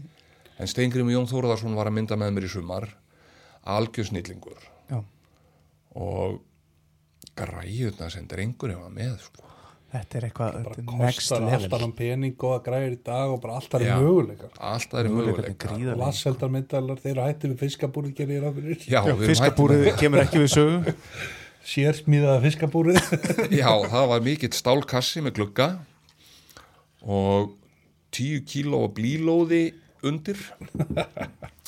en Steingrim Jón Þóraðarsson var að mynda með mér í sumar algjörsnýtlingur Já. og græjurna sem drengur hefa með sko. Þetta er eitthvað þetta er next kostar allt level. annan pening og að græðir í dag og bara alltaf er möguleikar allt það er Möguleikarnir möguleika gríðarlegir. Lasseldar myndalar, þeir eru hætti við fiskabúrið gerir ég ráð fyrir Já, Já, fiskabúrið kemur ekki við sögu. sérsmíðaða fiskabúrið Já, það var mikill stálkassi með glugga og 10 kíló blílóði undir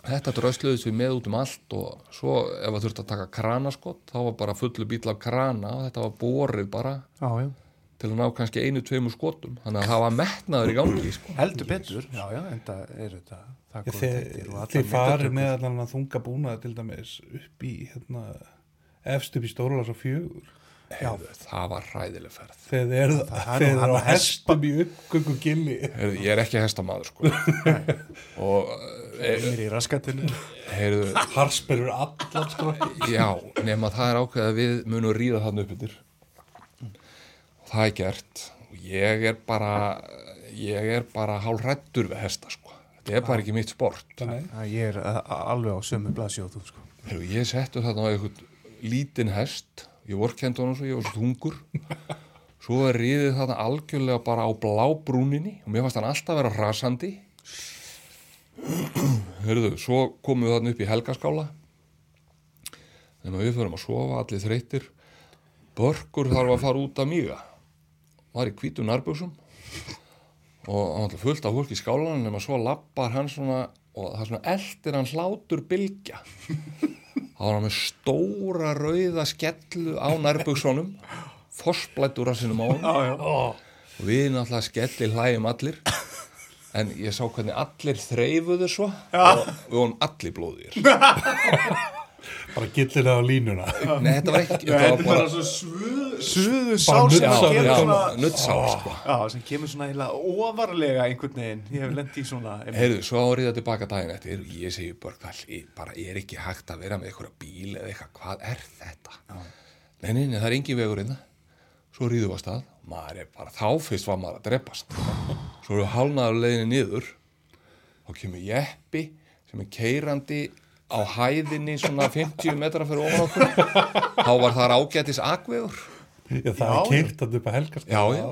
þetta drösluðist við með út um allt og svo ef það þurfti að taka kranaskott þá var bara fullu bíl af krana og þetta var borið bara Já, já. til að ná kannski einu, tveimur skotum þannig að það var metnaður í gangi sko. Heldur betur. Já, já, en það er þetta. það þættir og allar þeir farið með allan að þunga búnaði til dæmis upp í hérna, efst upp í Stórulas og fjögur. Heyrðu, það var hræðileg ferð. Þeir eru er á að hestum í uppgöngu gilli Heyrðu, ég er ekki hestamaður sko. og e, Einir í raskatinu. heyrðu, harsperur allar sko. Já, nema það er ákveð að við munum ríða þannig upp yfir það er gert. Og ég er bara ég er bara hálfrættur við hesta sko. þetta er bara ekki mitt sport. Já, Ég er a- alveg á sömu blaðsjóðu, sko. Heru, ég settu þarna á einhvern lítinn hest. Ég vorkendi honum svo, ég var svo þungur. Svo er ríðið þarna algjörlega bara á blábrúninni og mér fannst hann alltaf vera rasandi Hörðu, svo komum við þarna upp í helgaskála. Nema við förum að sofa allir þreyttir. Börkur þarf að fara út að míga. Var í hvítu nærbjöksum og hann var fullt af fólk í skálanum nema svo lappar hann svona og það svona eldir hann hlátur bylgja þá var hann með stóra rauða skellu á nærbjöksunum fossblættur að sinum á hann Já, já. og við náttúrulega skelli hlægjum allir. En ég sá hvernig allir þreifuðu svo og við vorum allir blóðir bara gillilega á línuna Nei, þetta var ekki þetta var bara, svo suðu, suðu Bara sál sem nuddsár, kemur já, svona nuttsá sko. Já, sem kemur svona eiginlega ofarlega einhvern veginn. Ég hef lent í svona Heyrðu, svo árið það tilbaka daginn eftir og ég segi bara, hvað, ég- bara er ekki hægt að vera með einhverja bíl eða eitthvað, hvað er þetta? Nei, nei, nei, það er engin vegur innan. Svo ríðum við að stað, maður er bara, þá fyrst var maður að drepast. Svo erum við hálnaður leiðinni niður og kemur jeppi sem er keirandi á hæðinni svona 50 metra fyrir ofan okkur. Þá var það ágætis akvegur. Já, það Já, er keirt að upp að helgast Já, já.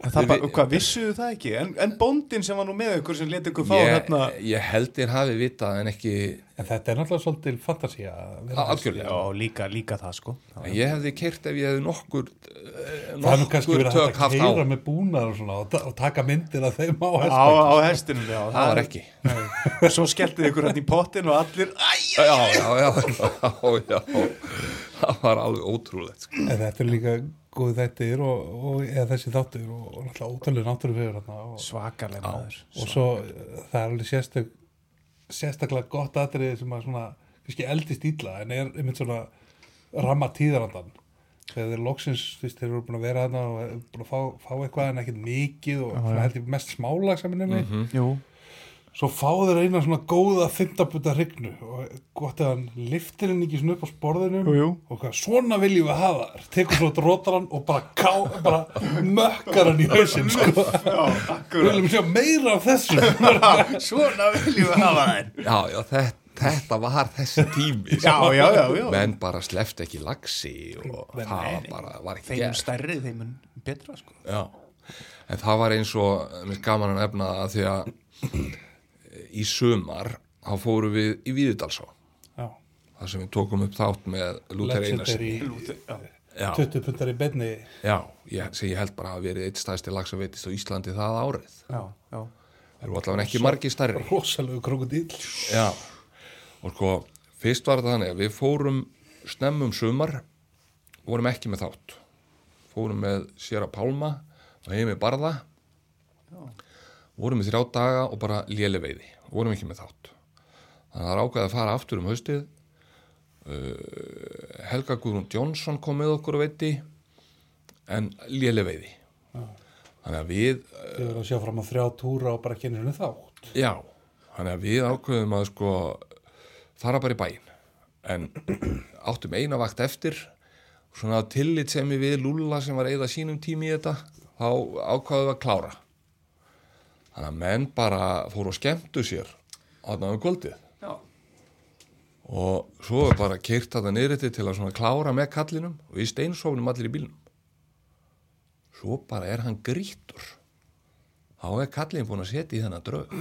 Það bara, hvað vissuðu það ekki? En, en bóndin sem var nú með ykkur sem leti ykkur fá Ég, hérna ég held þér hafi vitað en ekki En þetta er náttúrulega að vera algjörlega. Já, líka, líka það sko. En ég hefði keirt ef ég hefði nokkur Það er nú kannski nokkur verið hægt tök að haft á. keira með búnar og svona og, ta og taka myndir af þeim á Á, hestum á hestinum, já. Það var ekki. Svo skelltið ykkur hérna í pottin og allir Æ, já, já, já, já, já það var alveg ótrúlegt sko. En þetta er líka góð þættir og, og eða þessi þáttur og, náttúrulega ótrúlega náttúrulega fyrir þarna og, svakalega maður. Og svo það er alveg sérstök sérstaklega gott atrið sem að svona kannski eldist ítla en er einmitt svona ramma tíðarandan þegar þeir loksins, þú veist, þeir eru búin að vera þarna og búin að fá, fá eitthvað en ekkert mikið og svona held ég mest smálag saman nefni Mhm. Jú, svo fá þeir eina svona góða fymtabuta hrygnu og gott ef hann liftir henni ekki svona upp á sporðinum Jú, jú. og hvað, svona viljum við hafa þær tekur svo rótar hann og bara, ká, bara mökkar hann í hausinn sko. við viljum sjá meira af þessu Svona viljum við hafa þær já, já, þetta, þetta var þessi tími Já, já, já, já. menn bara sleft ekki lagsi og Nei, það nei. bara var ekki Þeim gert stærri, þeim mun betra sko. Já, en það var eins og mér gaman að nefna að því að í sumar þá fórum við í Víðidalsá. Já, þar sem við tókum upp þátt með Lúter Einarsen legendary Já. Já, 20 puntar í beinni. Já ég, sem ég held bara að verið eitt stæðsti lag sem veitist á Íslandi það árið. Já, já. Það eru allavega ekki margi stærri. Rosalegu krokodíl Já, og sko fyrst var þetta þannig að við fórum snemmum sumar vorum ekki með þátt. Fórum með Sera Pálma og heimi Barða vorum með þrjá daga og bara léli veiði vorum ekki með þátt. Þannig að það ákveðið að fara aftur um haustið. Uh, Helga Guðrún Jónsson kom með okkur veiti en léli veiði. Þannig að við Þið verður að sjá fram á þrjá túra og bara kynna henni þátt. Já, þannig að við ákveðum að sko fara bara í bæinn. En áttum eina vakt eftir svona tillit sem við Lúlla sem var eða sínum tími í þetta þá ákvaðum við að klára að menn bara fóru og skemmtu sér þarna um kvöldið. Já. og svo er bara keirt þetta niðriti til að klára með kallinum og við steinsofnum allir í bílnum. Svo bara er hann grítur þá er kallin búin að setja í þennan drög.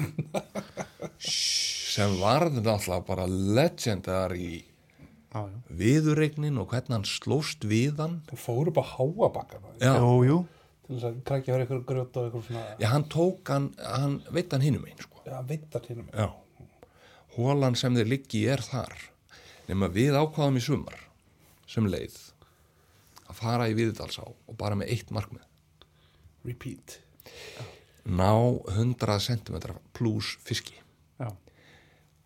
Sem varði náttúrulega bara legendary Já, já. viðurregnin og hvernig hann slóst við hann. Það fóru bara háabakkana já, Jú, jú. Til þess að krækja fyrir ykkur grjót og ykkur svona já hann tók hann hann veit hann hinum einn sko. Já, veitar til henni já, hólan sem þeir liggi er þar. Nema við ákvaðum í sumar sem leið að fara í Viðdalsá og bara með eitt markmið. Repeat. Ná 100 cm pluss fiski. Já.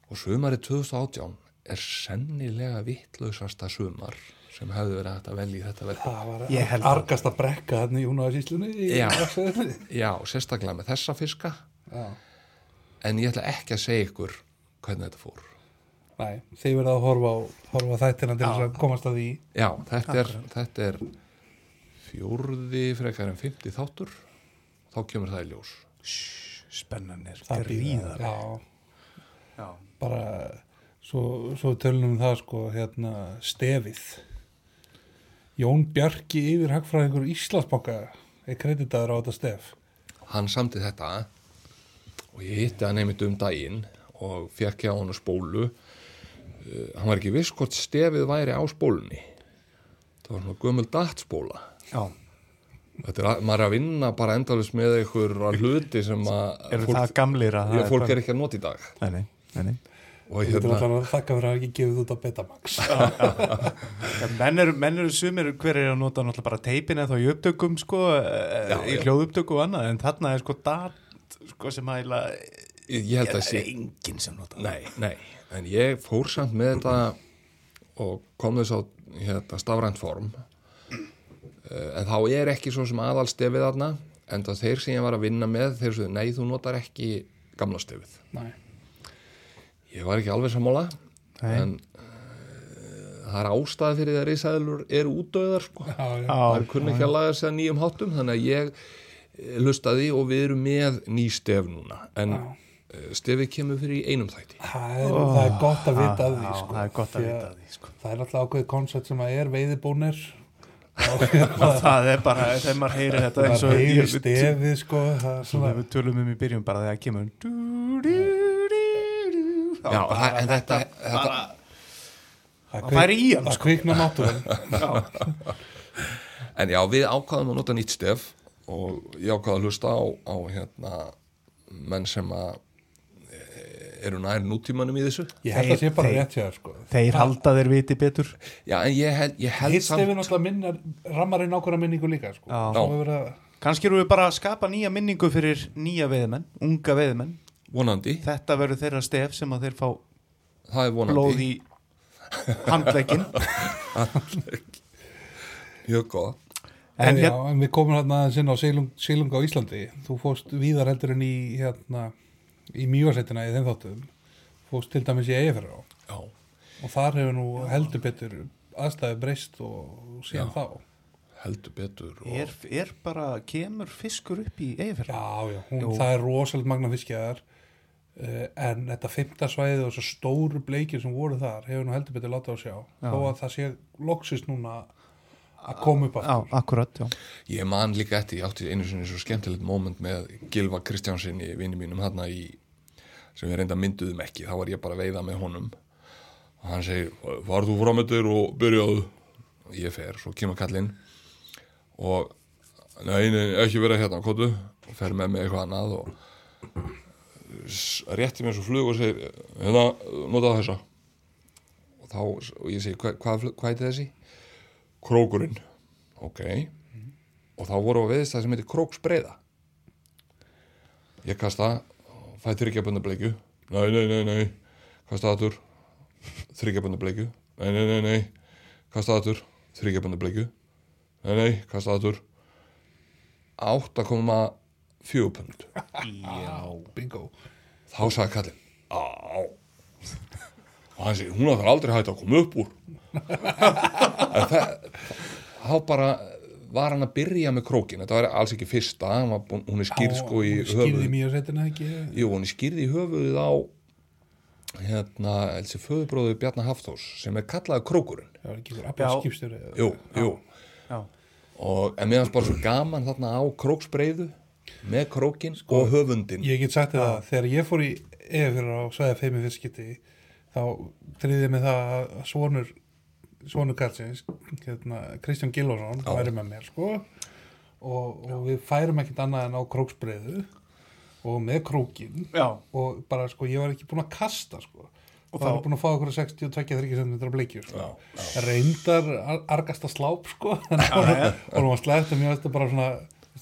og sumarið 2018 er sennilega vittlausasta sumar sem hefði verið hægt að velja í þetta verk Það var Ég held að- argast að brekka hann í Húnaðarsíslunni í Já. Já, sérstaklega með þessa fiska. Já. En ég ætla ekki að segja ykkur hvernig þetta fór. Nei, þið verða að horfa horfa þættina til þess að komast að því. Já, þetta er, þetta er fjórði frekar en 50 þáttur. Þá kemur það í ljós. Spennan er Það býða- gríðar. Já, Já. bara svo, svo tölunum það sko hérna stefið Jón Bjarki yfir hagfræðingur Íslandsbanka er kreditaður á þetta stef? Hann samti þetta og ég hitti hann einmitt um daginn og fekk hjá hann spólu. Uh, hann var ekki viss hvort stefið væri á spólunni. Það var svona gömul datspóla Já. Þetta er að, maður er að vinna bara endalist með einhver hluti sem að Eru það gamlir að já, fólk er ekki að nota í dag. Nei, nei, nei, Þetta er hérna, alltaf að þakka fyrir að hafa ekki gefið út á Betamax. Ja, menn eru, menn eru sumir hver er að nota náttúrulega bara teipin eða þá í upptökum sko, já, Já, í já. hljóðupptöku og annað en þarna er sko dat sko, sem að ég, ég held að sé enginn sem nota nei, nei, en ég fór samt með þetta og kom þess á hérna, stafrænt form. Uh, en þá er ekki svo sem aðalstefið þarna en það þeir sem ég var að vinna með þeir svo, nei, þú notar ekki gamla stefið. Nei, ég var ekki alveg sammála Nei. en uh, það er ástæði fyrir því að risaðilur eru útdöðar sko. Já, já, það er kunni ekki að laga sig að nýjum háttum þannig að ég eh, hlustaði og við erum með ný stef núna. En uh, stefið kemur fyrir í einum þætti. Það er, það er gott að vita að því Já, sko, það er gott að vita að því sko. Það er alltaf ákveðið koncept sem að er veiðibónir. Og það er bara, þegar maður heyrir þetta eins það og stefið sko það Svona við tölum um í byrjun bara þegar kemur Já, bara það- en þetta, þetta bara, það það færi í hann það sko. kvikna náttúrun en já, við ákvaðum að nota nýtt stef og ég ákvaði að hlusta á, á hérna, menn sem að eh, eru nær nútímanum í þessu. Ég held að sé bara rétt hjá sko. þeir halda þeir viti betur. Já, en ég held, ég held hitt stefið náttúrulega minnar rammar inn ákveðna minningu líka sko. Já. Verið að- kannski eru við bara að skapa nýja minningu fyrir nýja veðmenn, unga veðmenn vonandi, þetta verður þeirra stef sem að þeir fá það er vonandi. blóð í handlegin mjög góða en En, já, hérna, en við komum hérna inn á Seilung, Seilung á Íslandi. Þú fóst víðar heldur en í hérna, í mjögarsættina í þeim þáttum. Fóst til dæmis í á. Já, og þar hefur nú heldur betur aðstæði breyst og síðan Já. þá. Heldur betur og, er, er bara kemur fiskur upp í eigafjörð Já, já, hún, það er rosalega magna fiskjaðar en þetta fymta svæði og svo stóru bleikir sem voru þar hefur nú heldur betur látað að sjá. Já. þó að það sé loksist núna að koma upp Já, aftur akkurat, já. Ég man líka eftir, ég átti einu sinni svo skemmtilegt moment með Gilva Kristjánsinni vinni mínum hérna í sem við reynda mynduðum ekki, þá var ég bara að veiða með honum. Og hann segir, farð þú fram með þér og byrjaðu. Og ég fer, svo kemur kallinn. Og nei, nei, ekki vera hérna, kóttu og fer með mig eitthvað annað og rétti mér svo flug og segir, hérna, notaðu þessa. Og þá, og ég segi, hvað, hvað, hvað er þessi? Krókurinn. Ok. Og þá voru að veðist það sem heitir króksbreiða. Ég kasta fæ þryggjabönda bleikju. Nei, nei, nei, nei, kasta aður þryggjabönda bleikju. Nei, nei, nei, nei, kasta aður þryggjabönda bleikju. Nei, nei, kasta aður 8,4 pund bingo. Þá sagði kallinn á. Og hann segi, hún har aldrei hægt að koma upp úr. Þá bara var hann að byrja með krókin þetta var alls ekki fyrsta hann var búin, hún er skýrð sko í höfuð mjög setina ekki? Jú, hún er skýrð í höfuðið á hérna, elsi föðubróðu Bjarnar Hafþós sem er kallaði krókurinn. Var ekki abba Já. skipstjóri jú, jú. Já, og en meðan bara svo gaman þarna á króksbreiðu með krókin og höfundin ég get sagt þér það, þegar ég fór í efir á svæða feimi fyrstskipti þá triðið mig það að svonur svonur Karlsins hérna, Kristján Gilvarsson væri með mér sko. Og, og við færum ekkert annað en á króksbreiðu og með krókin já, og bara sko ég var ekki búin að kasta sko. Og það var búin að fá okkur 62-30 cm bleikju sko. Reyndar ar- argasta sláp sko. Að hún var slægt og mér veist það bara svona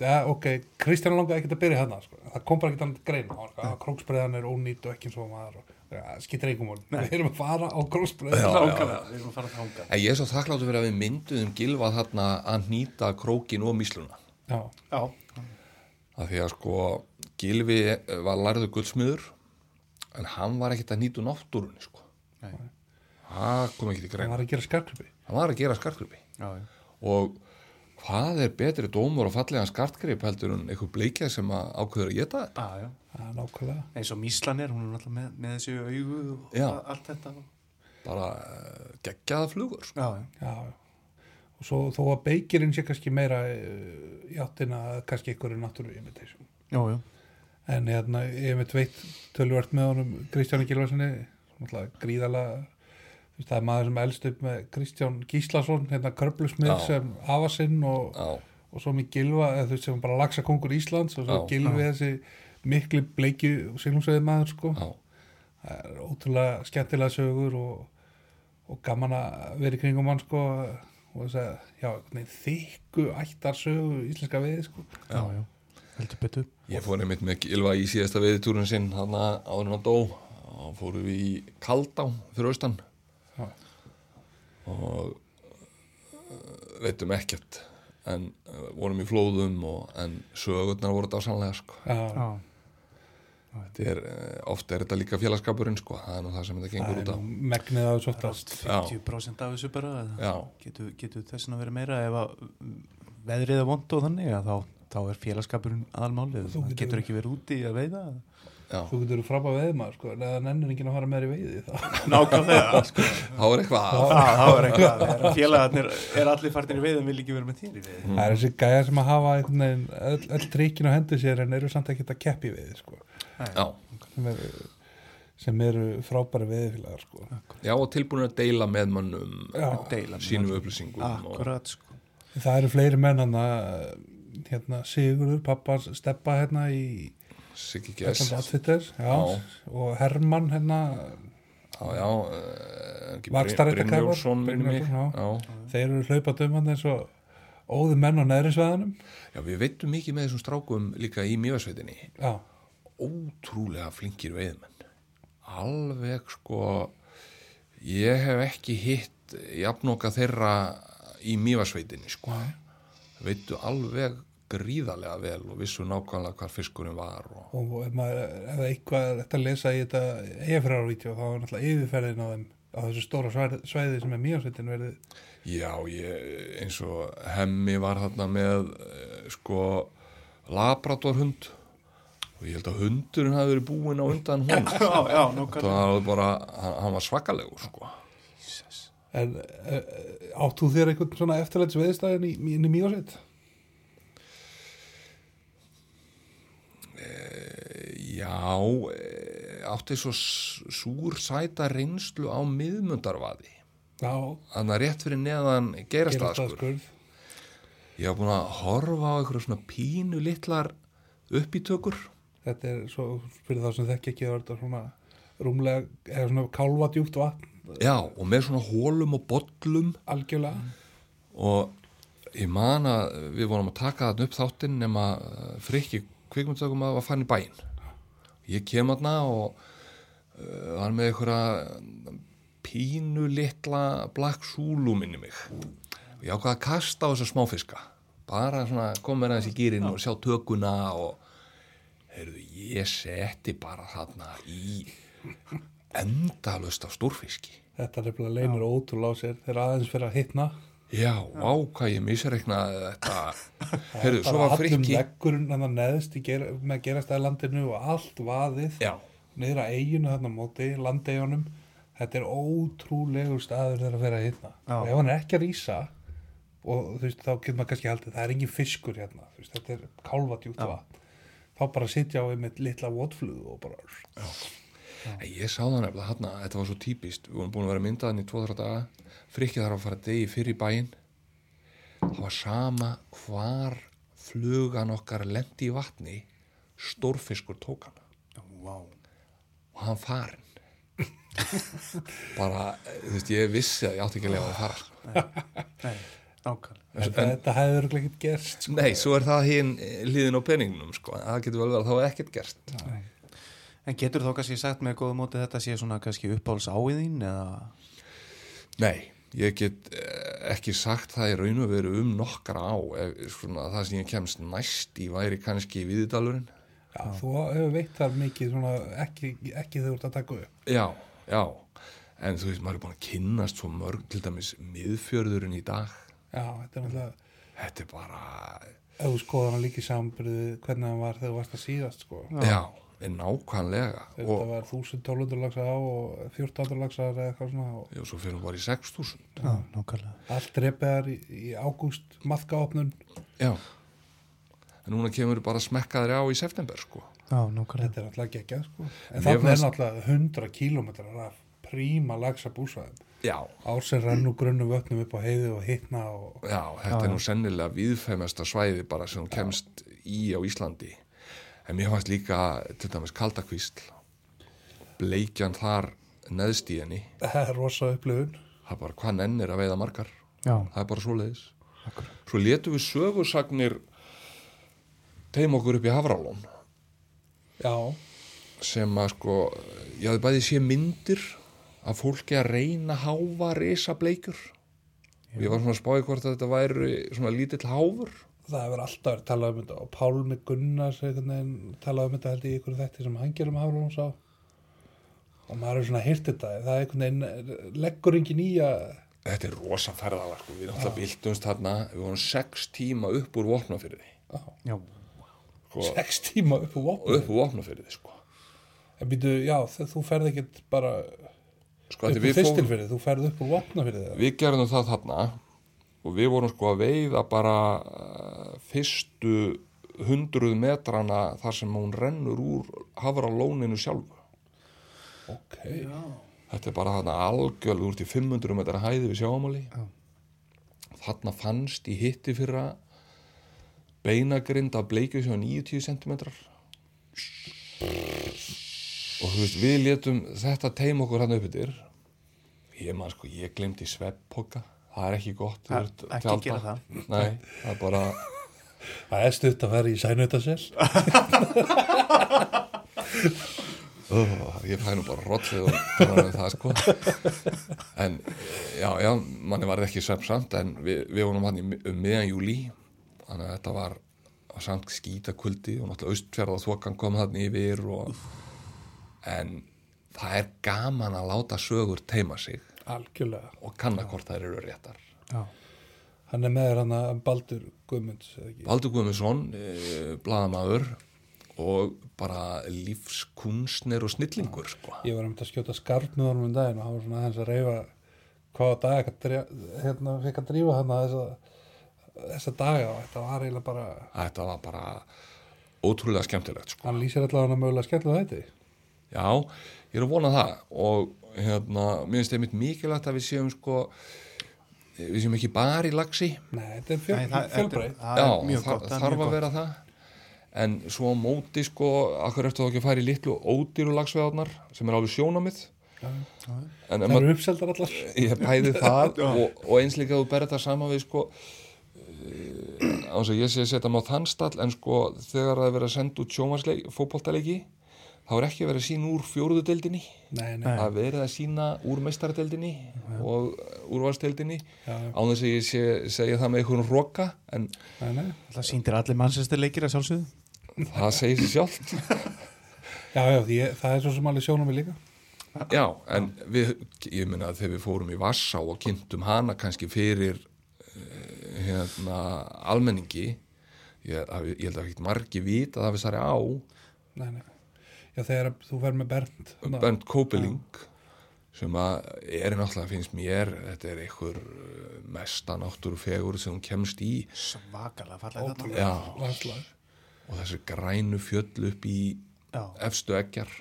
veist, ja, ok, Kristján langaði ekkert að byrja hérna sko. það kom bara ekkert annað grein króksbreiðan er ónýtt og ekki eins og maður og, ja, skiptir engum mál, við erum að fara á króksbreiðan. Já, nákvæmlega, við erum að fara að þanga. en ég er svo þakkláttu fyrir að við mynduðum gilvað þarna að nýta krókin og mísluna já, Já, að því að sko Gilvi var lærðu guldsmiður en hann var ekkert að nýta úr náttúrunni sko. Nei. það kom ekki til það greina var að gera skarklubi hann var að gera já. og hvað er betri dómur og fallega skartgrip heldur en eitthvað bleikja sem að ákveður að geta þetta Já, já. það er nákvæmlega Eins og Míslan er, hún er alltaf með, með þessu augu og Já. allt þetta. bara uh, geggjaða flugur. Já, já. og svo þó að beikirinn sé kannski meira uh, í áttina kannski einhverju náttúru imitation Já, já. en hérna, ég veit veit tölvört með honum Kristjáni Gilvarssoni veist, það er maður sem elst upp með Kristján Gíslason hérna körblusmið sem afasinn og, og svo með Gilva eða þú veist sem bara lagsa kongur Íslands og svo. Gilvi þessi mikli bleiki siglumsveið maður sko. Já, það er ótrúlega skemmtilega sögur og, og gaman að vera í kringum hann sko og þess að, þykku ættar sögu íslenska veið sko. Já, já. Heldur betur. ég fór einmitt með Gilva í síðasta veðitúrun sinn hann áður en að dó. Og fórum við í Kaldá fyrir austan Já. og uh, veitum ekkert en uh, vorum í flóðum og, en sögurnar voru dásanlega sko. já, Já. Þetta er, uh, oft er þetta líka félagskapurinn sko. það er nú það sem þetta það gengur út á nú megnið af þessu oftast 50% af þessu bara. Getur, getur þessin að vera meira ef að veðrið er vond og þannig að þá, þá er félagskapurinn aðalmálið. Það getur- ekki verið úti að veiða. já, þú getur frábæð veðmaður sko. En eða nennir enginn að fara með þér í veiði þá. Nákvæmlega, sko. þá er eitthvað að. Það, það er Félagarnir er allir farnir í veiðum, vil ekki vera með þér í veiði. það er þessi gæja sem að hafa einhvern veginn öll, öll trikkin á hendur sér en eru samt ekkert að keppi veiði sko. Já, sem eru, sem eru frábæri veiðifélagar sko. Já, og tilbúin að deila með uh, Deila með sínum upplýsingum Akkurat, sko. það eru fleiri menn hann hérna Sigurður, pappas steppa hérna í Siggi Já. og Hermann hérna. Já, já, Brynjólfsson, já. þeir eru hlaupað um hann eins og óðu menn á neðri sveðanum já, við veitum mikið með þessum strákum líka í mjögasveitinni já, ótrúlega flinkir veiðmenn alveg sko ég hef ekki hitt jafnoka þeirra í mjögasveitinni sko. Veitu alveg gríðarlega vel og vissu nákvæmlega hvar fiskurinn var og og ef maður ef eitthvað er þetta að lesa í þetta eigafræðarvídeó þá er náttúrulega yfirferðin á þeim á þessu stóra svæði, sem er mjögsveitin verið Já, ég, eins og hemmi var þarna með eh, sko labradorhund og ég held að hundurinn hafi verið búinn á undan hún Já, já, það var bara, hann, hann var svakalegur sko. En uh, átt þú þér einhvern svona eftirlæts veðistæðin í, í, í já eh, átti svo s- súr sæta reynslu á miðmundarvaði. Já, þannig að rétt fyrir neðan geirastaðskur skurð. ég var búin að horfa á einhverju svona pínu litlar uppítökur. Þetta er svo, fyrir þá sem þekki ekki, það er svona rúmlega, eða svona kálfadjúpt vatn, já, og með svona hólum og bollum. Algjörlega. og ég man að við vorum að taka þarna upp þáttinn nema uh, frikki kvikmyndstökum að var fann í bæinn ég kem þarna og uh, var með einhverja pínu litla black sulu minni mig. Og ég ákvað að kasta á þessa smáfiska. Bara svona koma með aðeins í gýrin og sjá tökuna og heyrðu, ég setti bara þarna í endalust af stórfiski. Þetta er nefnilega leynir ótrúlega á sér. Þegar aðeins fyrir að hitna. Já, á hvað ég misreiknaði þetta Heyrðu, svo var allum frikki í gera, með gerastæðlandinu og allt vaðið Já, niður að eiginu þarna móti, landeigjónum. Þetta er ótrúlegur staður þegar að hitna. Já. Og ef hann er ekki að rýsa, og þú veist, þá getur maður kannski haldið, það er engin fiskur hérna, veist, þetta er kálfadjúpt vatn. Þá bara sitja á einmitt litla votflugu og bara, En ég sá það nefnilega hann þetta var svo típist, við vorum búin að vera myndaðan í 2-3 daga, frikki þarf að fara degi fyrir í bæinn það var sama hvar flugan okkar lendi í vatni stórfiskur tók hana Vá. og hann farin bara, þú veist, ég vissi að ég átti ekki að lefa að fara sko. Nei, nákvæmlega. en, þetta örugglega ekkert gerst, sko. Nei, svo er það hinn liðin á peningnum sko. það getur vel verið að það var ekkert gert En getur þá kannski sagt með góða móti þetta sé svona kannski uppáhalds áiðín eða? Nei, ég get eh, ekki sagt það í raun og veru um nokkra á ef, svona, það sem ég kemst næst í væri kannski viðdalurinn Já, þú hefur veitt þar mikið svona, ekki, ekki þegar þú ert að taka upp. Já, já. En þú veist, maður er búin að kynnast svo mörg til dæmis miðfjörðurinn í dag. Já, þetta er náttúrulega, þetta er bara ef þú skoðar hann líka í samanbyrðu hvernig hann var þegar þú varst að síðast, sko. já, er nákvæmlega Þetta og var 1200 lagsa á og 1400 lagsa eða eitthvað svona og já, svo fyrir hún bara í 6000 Já, nákvæmlega. allt drepiðar í, í ágúst maðkaopnun. Já en núna kemur bara smekkaðri á í september sko Já, nákvæmlega. Þetta er náttúrulega geggjað, sko. En þannig er fannst- náttúrulega 100 kílómetrar af príma lagsa búsvæðum. Já, Ár sem rennu grunnu vötnum upp á heiði og hitna og Já, þetta er nú sennilega viðfæmesta svæði bara sem hún kemst í á Íslandi en mér fannst líka til dæmis kaldakvísl bleikjan þar neðst í henni. Það er rosa upplifun. það er bara hvað nennir að veiða margar. Já, það er bara svoleiðis. Akkurat. svo letum við sögursagnir teim okkur upp í Hafrálón Já, sem að sko ég hafði bæði sé myndir af fólki að reyna háfa risa bleikur og ég var svona að spáði hvort að þetta væri svona lítill háfur það hefur alltaf verið talað um þetta og Pálmi Gunnars talað um þetta held ég í ykkur þætti sem hann gerum Hafrún sá. Og maður er svona hýrt þetta það er einhvern veginn leggur engin í að Þetta er rosa ferðalag, sko. við náttúrulega byltumst þarna, við vorum sex tíma upp úr vopnafyrði, Já, sko, sex tíma upp á vopnum upp úr vopnafyrði, sko. en býtu, já, þú ferð ekkert bara Sko, upp þetta úr fyrstilfyrði, þú ferð upp úr vopnafyrði við gerðum það þarna og við vorum sko að veiða bara uh, fyrstu hundruð metrana þar sem hún rennur úr hafralóninu sjálfu. ok, Þetta er bara þarna algjörlega úr til 500 metra hæði við sjáamáli. Já. Þarna fannst í hitti fyrra beinagrind af bleikju sem var 90 cm. Og þú veist, við letum þetta teim okkur hann upp yfir. Ég man sko, ég glemdi svepppoka. Það er ekki gott. Það- ert ekki tjalda. gera það. Nei, það er bara, það er stutt að fara í sænutarsel oh, ég fæ nú bara rollið og tala um það sko. En já, já, manni var ekki sveppsamt en við, við vorum hann í, um miðan júli. Þannig að þetta var samt skítakvöldi og náttúrulega austfjörða þokan kom hann yfir og en það er gaman að láta sögur teima sig algjörlega, og kanna hvort þær eru réttar. já, hann er með hann að Baldur Guðmunds? Baldur Guðmundsson, e, bladamaður og bara lífskunstner og snillingur sko. Ég var um að skjóta skarp með honum um daginn og hann var svona aðeins að reyfa hvaða dag að dre- hérna fikk að drífa hann þessa, þessa daga og þetta var eiginlega bara þetta var bara ótrúlega skemmtilegt sko. hann lýsir allavega hann mögulega skemmtilega þetta Já, ég er að vona það og hérna, mér finnst einmitt mikilvægt að við séum sko við séum ekki bara í lagsi Nei, þetta er fjöl, Nei, það- fjölbreytt. það Já, er mjög það, gott, það þarf mjög að gott. vera það. En svo móti sko akkur eftir þá ekki að í litlu ódýru lagsveðarnar sem er alveg sjónamið Það maður eru uppseldar allar. Ég bæði það og, og eins líka að þú berð þetta saman við sko á þess að ég sé að setja á þann stall en sko þegar það er verið að senda út sjónvarsleik fótboltaleiki þá er ekki verið að sína úr fjóruðu deildinni. Nei, nei, það er verið að sína úr meistaradeildinni og úrvarsdeildinni já, já, á þess að ég sé, segja það með einhvern roka en nei, nei. Það sýndir allir mannsestir leikir að sjálfsögðu. Það segir sér sjálft. Já, já, því það er svo sem alveg sjónum við líka. Já, en við, ég meina að þegar við fórum í Vassá og kynntum hana kannski fyrir uh, hérna almenningi ég, að, ég held að ekki margi vita að það við særi á. Nei, nei Já, þegar þú fer með Bernd Bernd Kópeling sem að er náttúrulega finnst mér þetta er einhver uh, mesta náttúrufegur sem hún kemst í. Svakalega fallega þetta og þessi grænu fjöll upp í Já, efstu eggjar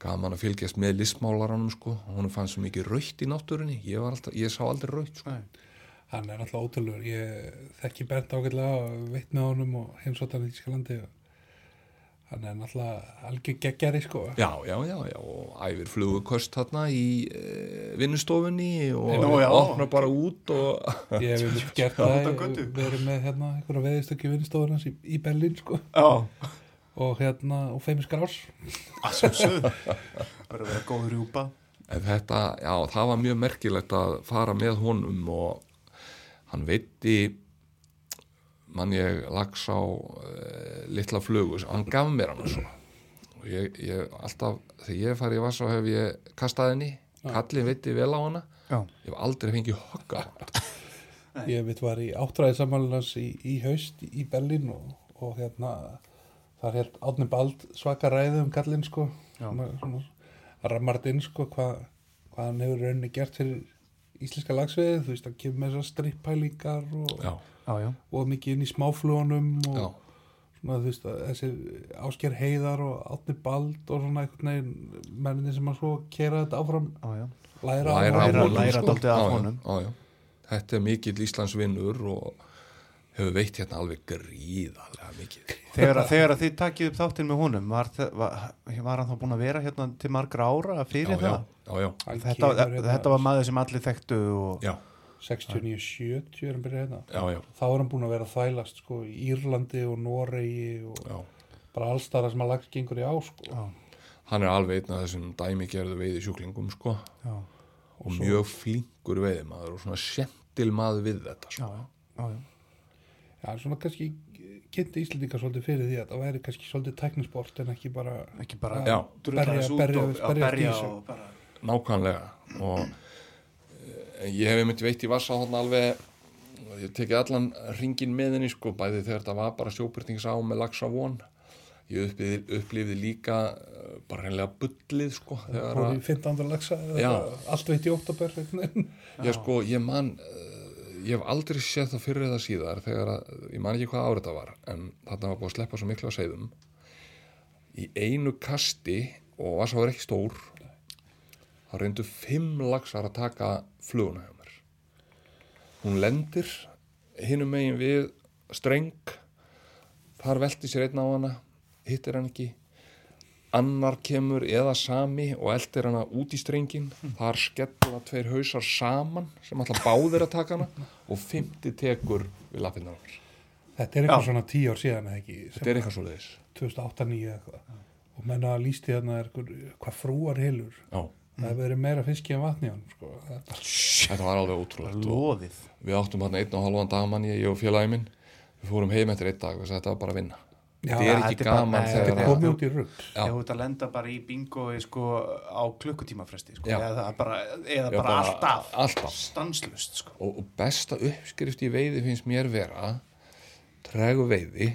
gaman að fylgjast með listmálaranum sko, hún fannst svo mikið raukt í náttúrunni. Ég, var alltaf, ég sá aldrei raukt sko. Nei. Hann er alltaf ótrúlegur. Ég þekki Bernd ágætlega veit með honum og heimsóttan í Ískalandi og hann er náttúrulega algjör geggjari sko. Já, já, já, já, og æfir flugukost þarna í e, vinnustofunni og Nú, já. opna bara út og Ég hef gert það, verið með hérna einhverja veðistökju vinnstofur hans í, í Berlín sko. Já, og hérna og Feimis Grás að sjálfsögðu. Það verður að vera góð rjúpa. Þetta, já, það var mjög merkilegt að fara með honum og hann veitti mann ég lags á e, litla flugu, hann gaf mér hann svo. Og ég, ég alltaf þegar ég farið í Vassá hef ég kastað henni kallin veitti vel á hana. Já, ég hef aldrei fengið hana Ég veit var í áttræði samanlans í, í haust í Berlín og, og hérna þar held Átni Bald svaka ræðu um kallinn sko. Svona, svona, rammart inn sko hvað hva hann hefur rauninni gert fyrir íslenska lagsveið, þú veist, hann kemur með þessar strippælingar og, já, já, já. og mikið inn í smáflugunum og já, svona, þú veist, að þessi Ásker Heiðar og Átni Bald og svona einhvern veginn menninni sem að svo kera þetta áfram Já, já. læra, læra, á honum, sko. já. þetta er mikill Íslandsvinnur og hefur veitt hérna alveg gríðarlega mikið. Þegar, að- þegar að þið takið upp þáttinn með honum var, var, var hann þá búin að vera hérna til margra ára fyrir já, það? já, já, Hann Þetta, hérna þetta var maður sem allir þekktu og já, 69-70 er hann byrjað hérna já, já, þá er hann búin að vera að þvælast sko, í Írlandi og Noregi og já. bara allstara sem að lags gengur í á sko. já, hann er alveg einn af þessum dæmigerðu veiði sjúklingum sko já, og mjög flinkur veiðimaður og svona sentil maður við þetta já, sko. já, já. Já, svona kannski kynnti Íslandinga svolítið fyrir því að það væri kannski svolítið teknisport en ekki bara ekki bara Berja- berja- berja þessu. og bara nákvæmlega og ég hef einmitt veitt í hann alveg ég tekið allan ringin með henni sko bæði þegar þetta var bara sjóbyrtingsá með laxa von ég upplifði, upplifði líka eh, bara reynilega bullið sko þegar að í 15. lagsa Já. allt veitt í oktober ég sko, ég man eh, ég hef aldrei séð það fyrir eða síðar þegar að, ég man ekki hvað árið það var en þarna var búið að sleppa svo miklu að segðum í einu kasti og var svo ekki stór þá reyndu fimm laxar að taka fluguna hjá mér. Hún lendir hinum megin við streng. Þar velti sér einn á hana hittir hann ekki. Annar kemur eða sami og eldir hana út í strengin þar skellur það tveir hausar saman sem alltaf báðir að taka hana og fymti tekur við lappinnar hans þetta er eitthvað svona tíu ár síðan eða ekki? Þetta er eitthvað svo leiðis 2008-2009 eitthvað. Og menna að lísti er eitthvað, hvað frúar hilur Já, það hefur verið meira fiski en vatni hann sko. þetta, þetta var alveg loðið. Við áttum hann einn og halvan dagmann ég og félagi minn. Við fórum heim eftir einn dag og þetta var bara að vinna. Já, þetta er ekki þetta er bara- gaman þegar þetta er- komið út í rugg að lenda bara í bingoi sko, á klukkutímafresti sko, eða, það bara, eða Já, bara, bara alltaf, alltaf. stanslust sko. og, og besta uppskrift í veiði finnst mér vera tregu veiði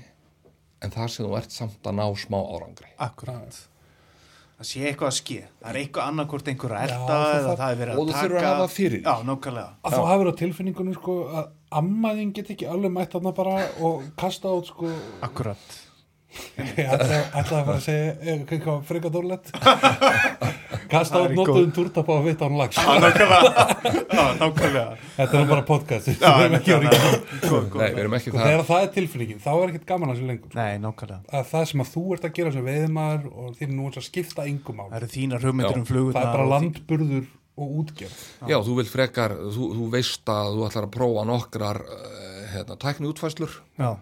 en þar sem þú ert samt að ná smá árangri. Akkurat Það sé eitthvað að ske. Það er eitthvað annarkort einhver að Já, elda og þú þurfur að hafa fyrir Já, nákvæmlega. Að þú hafur á tilfinningunum sko að ammaðin get ekki alveg mætt þarna bara og kasta át sko Akkurat ætla að fara að segja eh, eitthvað frekar dórlegt. Kasta Það át er notuðum túrtapa og vitt án lags. Þetta er bara podcast. Við erum ekki að ekki og það. þegar það er tilfinningin þá er ekkert gaman að sér lengur. Nei, nákvæmlega. Að það sem að þú ert að gera sem veiðmaður og þín nú er að skipta yngum á Það eru þínar hugmyndir Já. um flugurna það er bara landburður og útgerð. Já, þú vil frekar, þú, þú veist að þú ætlar að prófa nokkrar uh, hérna, tækni útfæslur Já,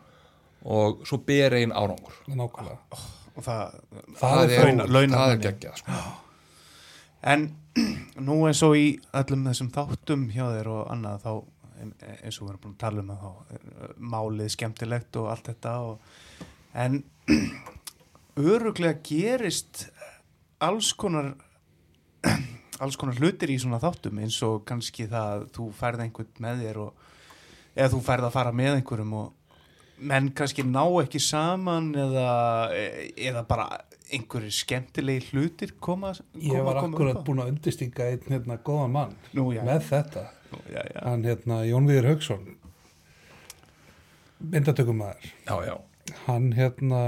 og svo ber einn árangur. Nákvæmlega. Og það það er er, það er geggjað sko. En nú eins og í öllum þessum þáttum hjá þér og annað þá eins og við erum búin að tala um að þá er uh, málið skemmtilegt og allt þetta og, en öruglega gerist alls konar alls konar hlutir í svona þáttum eins og kannski það að þú færð einhvern með þér og eða þú færð að fara með einhverjum og menn kannski ná ekki saman eða, eða bara einhverjir skemmtilegi hlutir koma, koma ég var koma akkurat búin að undirstinga einn hérna góðan mann Nú, já, með þetta. Nú, já, já. hann hérna Jón Viður Haugsson myndatökumæður hann hérna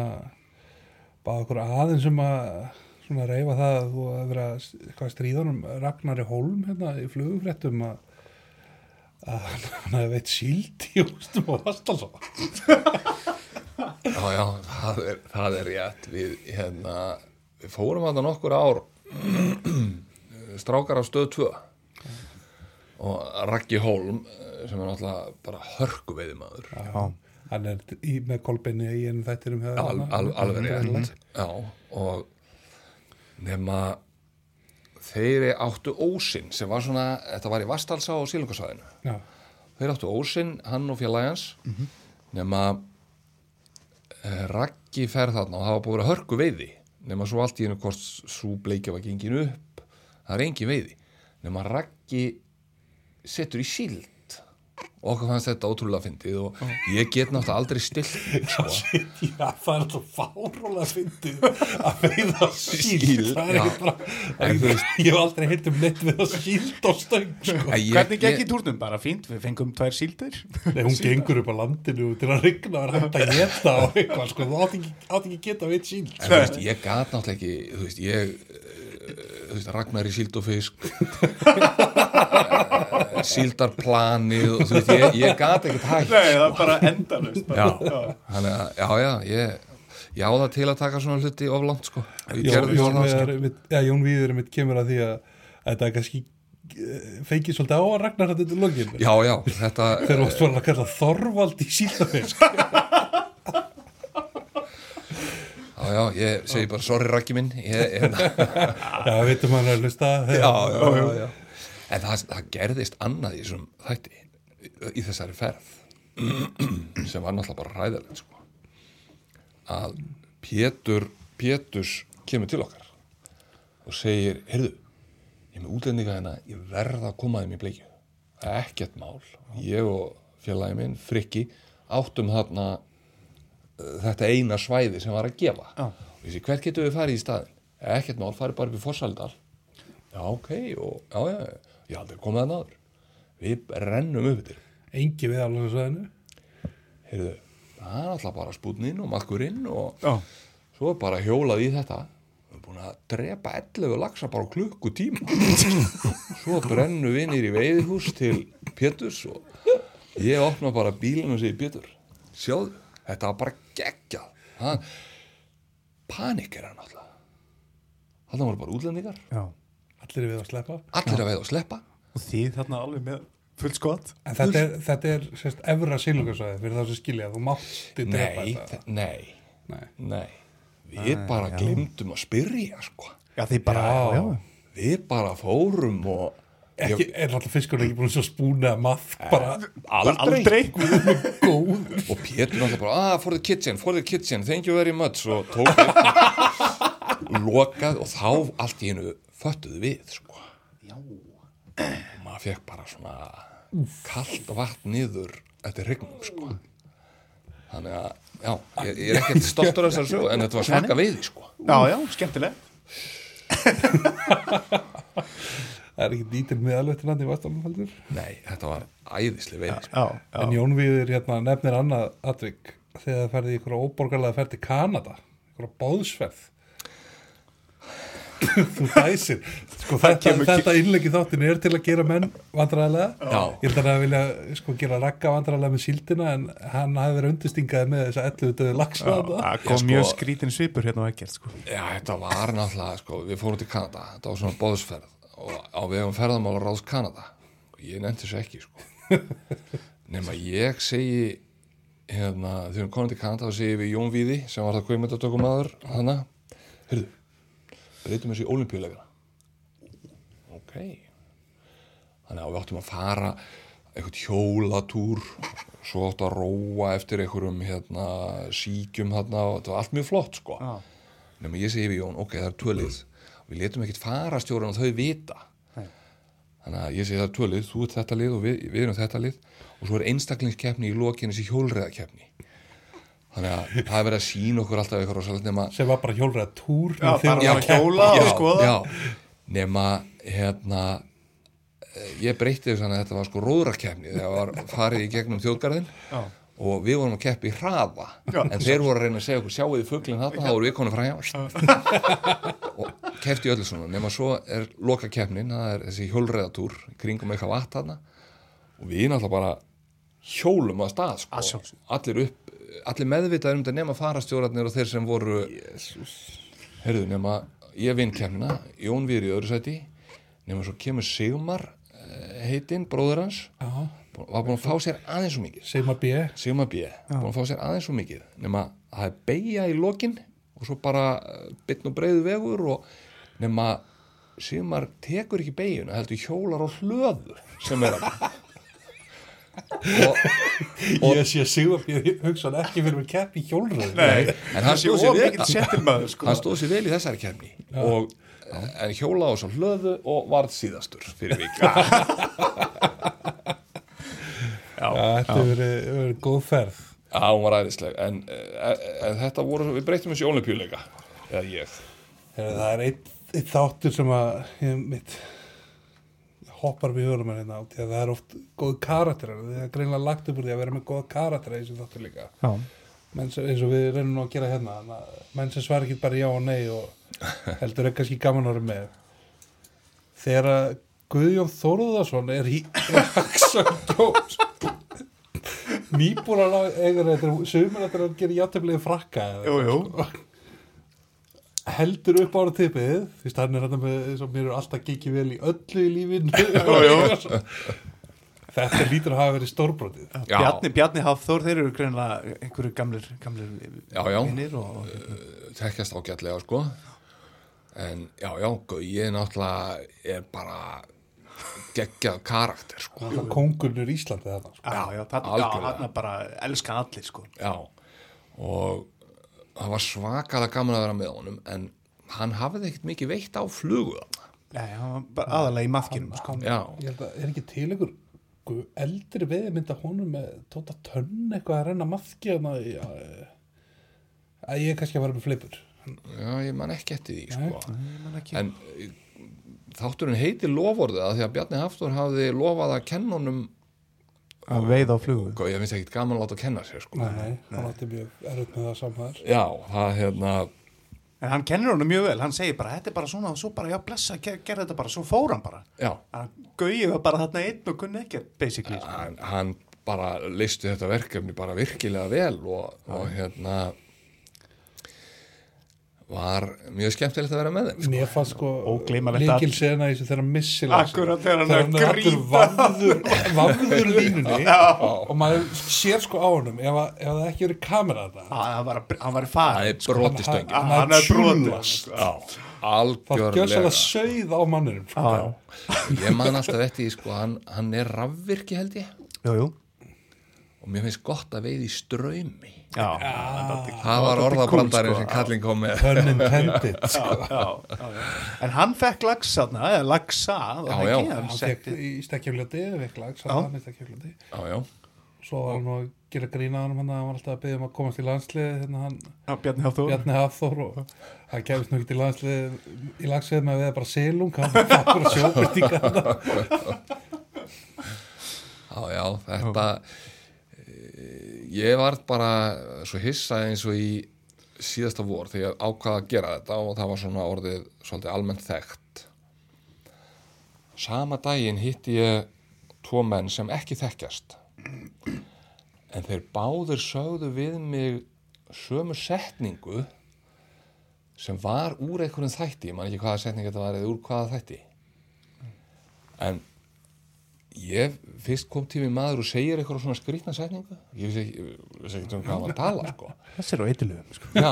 báði okkur aðeins um að svona reyfa það að þú að vera hvað stríðunum Ragnari Holm hérna í flugufréttum að að hann hefði veitt síld í hústum og Vastalsson já, já það, er, það er rétt. Við, hérna, við fórum að það nokkur ár strákar á stöð 2 og Raggi Hólm eh, sem er náttúrulega bara hörku veiðmaður Já. hann er í, með kolbeinni í einu þættirum al, al, alveg rétt. já, og nema þeir áttu ósinn sem var svona, þetta var í Vastalsá og Sílungarsvæðinu já, þeir áttu ósinn, hann og félagans nema eh, Raggi fer þarna og það var búið að hörku veiði. Nema svo allt í einu hvort svo bleikja var gengin upp það er engin veiði. Nema Raggi setur í síld og okkur fannst þetta ótrúlega fyndið og ég get náttúrulega aldrei stilt sko. já, það er svo fárólega fyndið að veiða síld það er ekki bara En þú veist- ég hef aldrei heilt um neitt við að síld á stöng sko. Æ, ég- Hvernig gekk ég- í túrnum? Bara fínt, við fengum tvær síldir Nei, hún gengur upp á landinu til að rigna og hægt að geta og eitthvað, sko, þú átt ekki, átt ekki að geta veit síld. En þú veist, ég gat náttúrulega ekki, þú veist, ég, veist, Ragnar í síld og fisk, síldarplanið og þú veist, ég, ég gat ekkert hægt. Nei, það er bara endanust Já, þannig að, já, já, ég, ég á það til að taka svona hluti of langt, sko. Jón, Jón, ja, Jón Víður mitt kemur að því að þetta er kannski eh, feikir svolítið á að Ragnar þetta til lokin. Já, já, þetta, þegar þú varst að kalla Þorvald í síldafisk já, já, ég segi bara, sorry, Raggi minn, ég, ég, Já, veitum hann að hlusta já, já, já, já. En það, það gerðist annað í þessum þætti, í þessari ferð, sem var náttúrulega bara ræðilegt, sko. Að Pétur, Péturs kemur til okkar og segir, heyrðu, ég er með útlendinga hérna, ég verð að koma þeim í bleikju. Það er ekkert mál. Ég og félagi minn, Frikki, áttum þarna þetta eina svæði sem var að gefa. Já. Og ég sé, hvert getum við farið í staðin? Ekkert mál, farið bara upp í Fossaldal. Já, ok, og já, já, ég aldrei komið að náður. Við rennum upp til. Engi við alveg sveðinu Heyrðu, það er alltaf bara spútnin og maðkurinn og Já. svo bara hjólað í þetta. Við erum búin að drepa 11 lagsa bara á klukkutíma. svo brennum við nýr í veiðihús til Péturs og ég opna bara bílinn og segi Pétur, sjáðu, þetta var bara geggjað. Panik er hann alltaf. Þannig voru bara útlendingar, Já. Allir við að sleppa allir að veiða og sleppa. Og þið þarna alveg með full skott En þetta er, þetta er sérst, efra sílungarsvæði fyrir það sem skilja þú mátti drepa Nei, þetta þe- nei, Nei. nei. Við bara já. glimtum að spyrja, sko. Já, þið bara, já. Við bara fórum og ekki, er alltaf fiskurinn ekki búin svo spúna math bara aldrei. Aldrei Og Pétur náttúrulega bara, ah, for the kitchen, for the kitchen, thank you very much. Og tók lokað og þá allt í einu föttuðu við, sko. Já. Og maður fekk bara svona kallt vatn niður eftir hrygnum, sko. þannig að, já, ég, ég er ekkert stoltur af þessari sögu, en þetta var svaka veiði sko. Já, já, skemmtileg Það er ekki lítil meðalvettinandi í Vastanhaldur nei, þetta var æðislega veiði sko. Já, En já, Jón Víður hérna nefnir annað atvik. Þegar það ferði í ykkur óborgarlega ferð til Kanada ykkur báðsferð Þú dæsir. Sko þetta, kemur- þetta innleggi þáttin er til að gera menn vandræðilega Já. Ég held að það vilja sko gera ragga vandræðilega með síldina en hann hafi verið undirstingaði með þess að 11 döðu lagsa já, þetta það Já, kom sko- mjög skrítin svipur hérna á ekkert sko. Já, þetta var náttúrulega, sko, við fórum til Kanada, þetta var svona bóðsferð og á vegum ferðamála ráðs Kanada og ég nefndi þessu ekki, sko. Nefn að ég segi, hérna, þegar við komum til Kanada þá segi við Jón Víði, sem var það kveimöndatökumadur, hana, hörðu, breytum þessu í olimpíuleikana. Ok. Þannig að við áttum að fara eitthvað hjólatúr, svo áttum að róa eftir einhverjum, hérna, síkjum, hérna, og þetta var allt mjög flott, sko. Já. Nefnum ég segi við Jón, ok, það er tvölið við letum ekkert fara stjórun og þau vita. Nei. þannig að ég segi það er tvölið þú ert þetta lið og við, við erum þetta lið. Og svo er einstaklingskeppni í lokinu þessi hjólreðakeppni þannig að það er verið að sína okkur alltaf eitthvað rosalegt nema sem var bara hjólræða túr Já, bara Já, að hjóla og skoða. já, nema hérna eh, ég breytti þess að þetta var sko róðrakefni þegar var farið í gegnum þjóðgarðin Já. Og við vorum að keppa í hraða. Já. en þeir voru að reyna að segja okkur sjáu þið fugglinn þarna, þá voru við konum fræja og keppti öllu svona. Nema svo er loka keppnin það er þessi hjólreðatúr kringum eitthvað vatn þarna. Og við náttúrulega bara hjólum að stað Að sko. allir upp allir meðvitaður um þetta nema farastjórarnir og þeir sem voru Herðu, nema ég vinn kemna, Jón Víður í öðru sæti nema svo kemur Sigmar eh, heitinn, bróður hans Já, var búin að fá sér aðeins svo mikið. Sigmar B. Sigmar B, búin að fá sér aðeins svo mikið nema að það er beigja í lokin og svo bara bytn og breiðu vegur og nema Sigmar tekur ekki beigjuna heldur hjólar á hlöðu sem er að og, Ég sé Sigmar B. ég hugsa hann ekki fyrir með kepp í hjólræði Nei, en hann sé stóð sér vel sko. hann stóð sér vel í þessari kemni og en hjóla á svo hlöðu og varð síðastur fyrir vika Já, Þetta hefur verið, góð ferð. Já, hún var æðisleg. En, en, en þetta voru, við breytum þessu olimpíuleika eða ég. Það er einn einn þáttur sem að ég mitt hoppar við hörum hérna á því að það er oft góð karakterar. Það er greinlega lagt upp úr því að vera með góða karakterar í þessum þáttur líka. Já, eins og við reynum nú að gera hérna menn sem svara ekki bara já og nei og heldur er kannski gaman að vera með. Þegar að Guðjón Þóruðarsson er í Raksangjóms nýbúrar eigur þetta sumir þetta er að gera játtöflið frakka eða jú, jú heldur upp ára tippið því að hann er hann með eins og mér er alltaf gengið vel í öllu í lífinu jú. þetta lítur að hafa verið stórbrótið Já. Bjarni, Bjarni Hafþór, þeir eru greinlega einhverju gamlir, gamlir Já, já. vinnir og, þekkjast ágætlega sko en já, já, ég náttúrulega er bara geggjað karakter sko kongurnur Íslandi þetta sko. já, já, er bara elskan allir sko. já, og það var svakalega gaman að vera með honum en hann hafði ekkert mikið veitt á flugu þarna. Nei, hann var bara aðalega í maðkinum sko. já, ég held að er ekki til ykkur gu- eldri veðmynda honum með tóta tönn eitthvað að renna maðki að ég er kannski að vera með flippur já, ég man ekki eftir því sko Ég man ekki. en eh, þátturinn heitir lovorðið að því að Bjarni Hafþór hafði lofað að kenna honum að veiða á flugu og ég finnst ekkit gaman að láta kenna sér sko. nei, hann átti mjög erut með það samhæður já, það hérna en hann kennir honum mjög vel, hann segir bara þetta er bara svona og svo bara, já blessa, ger, gerði þetta bara. Svo fór hann bara, já, hann gauði var bara þarna einn og kunni ekki basically sko. hann, hann bara listi þetta verkefni bara virkilega vel og, og hérna var mjög skemmtilegt að vera með þeim sko. mér fannst sko Ógleymanlegt líkil sena í þessu þegar missilega Akkurat þegar hann er grípa. vafður, línunni og maður sér sko á honum ef, að, ef það ekki verið kamera þetta hann var, hann í hann fari er stöngin hann- hann er brotið tjúllast. sko. já, það algjörlega gjössalega sauð á manninum sko. Ég man alltaf eftir því sko, hann, hann er rafvirki held ég Jú, jú. og mér finnst gott að veið í ströymi það var orðabrandarinn sem kallin kom með. Pun intended sko. já, já, já. En hann fekk lagsa lagsa hann hann fekk í stekkjafljóti fekk lag, Já. saman í já, svo var hann að gera grína hann hann var alltaf að byggja um að komast í landslið hérna hann Já, Bjarni Hafþór. Bjarni Hafþór og það kemist nú ekki í landslið í landslið með að við bara selung hann fakkur að sjóbyrtinga Já, já, þetta ég var bara svo hissa eins og í síðasta vor þegar ég ákvaða að gera þetta og það var svona orðið svolítið almennt þekkt. Sama daginn hitti ég tvo menn sem ekki þekkjast. En þeir báður sögðu við mig sömu setningu sem var úr einhverjum þætti, ég man ekki hvaða setning þetta var eða úr hvaða þætti. En ég fyrst kom til mig maður og segir eitthvað svona skrýtna setningu ég vissi ekki, ég vissi ekki um hvað að tala sko. Þessi er á eitthilugum sko. já,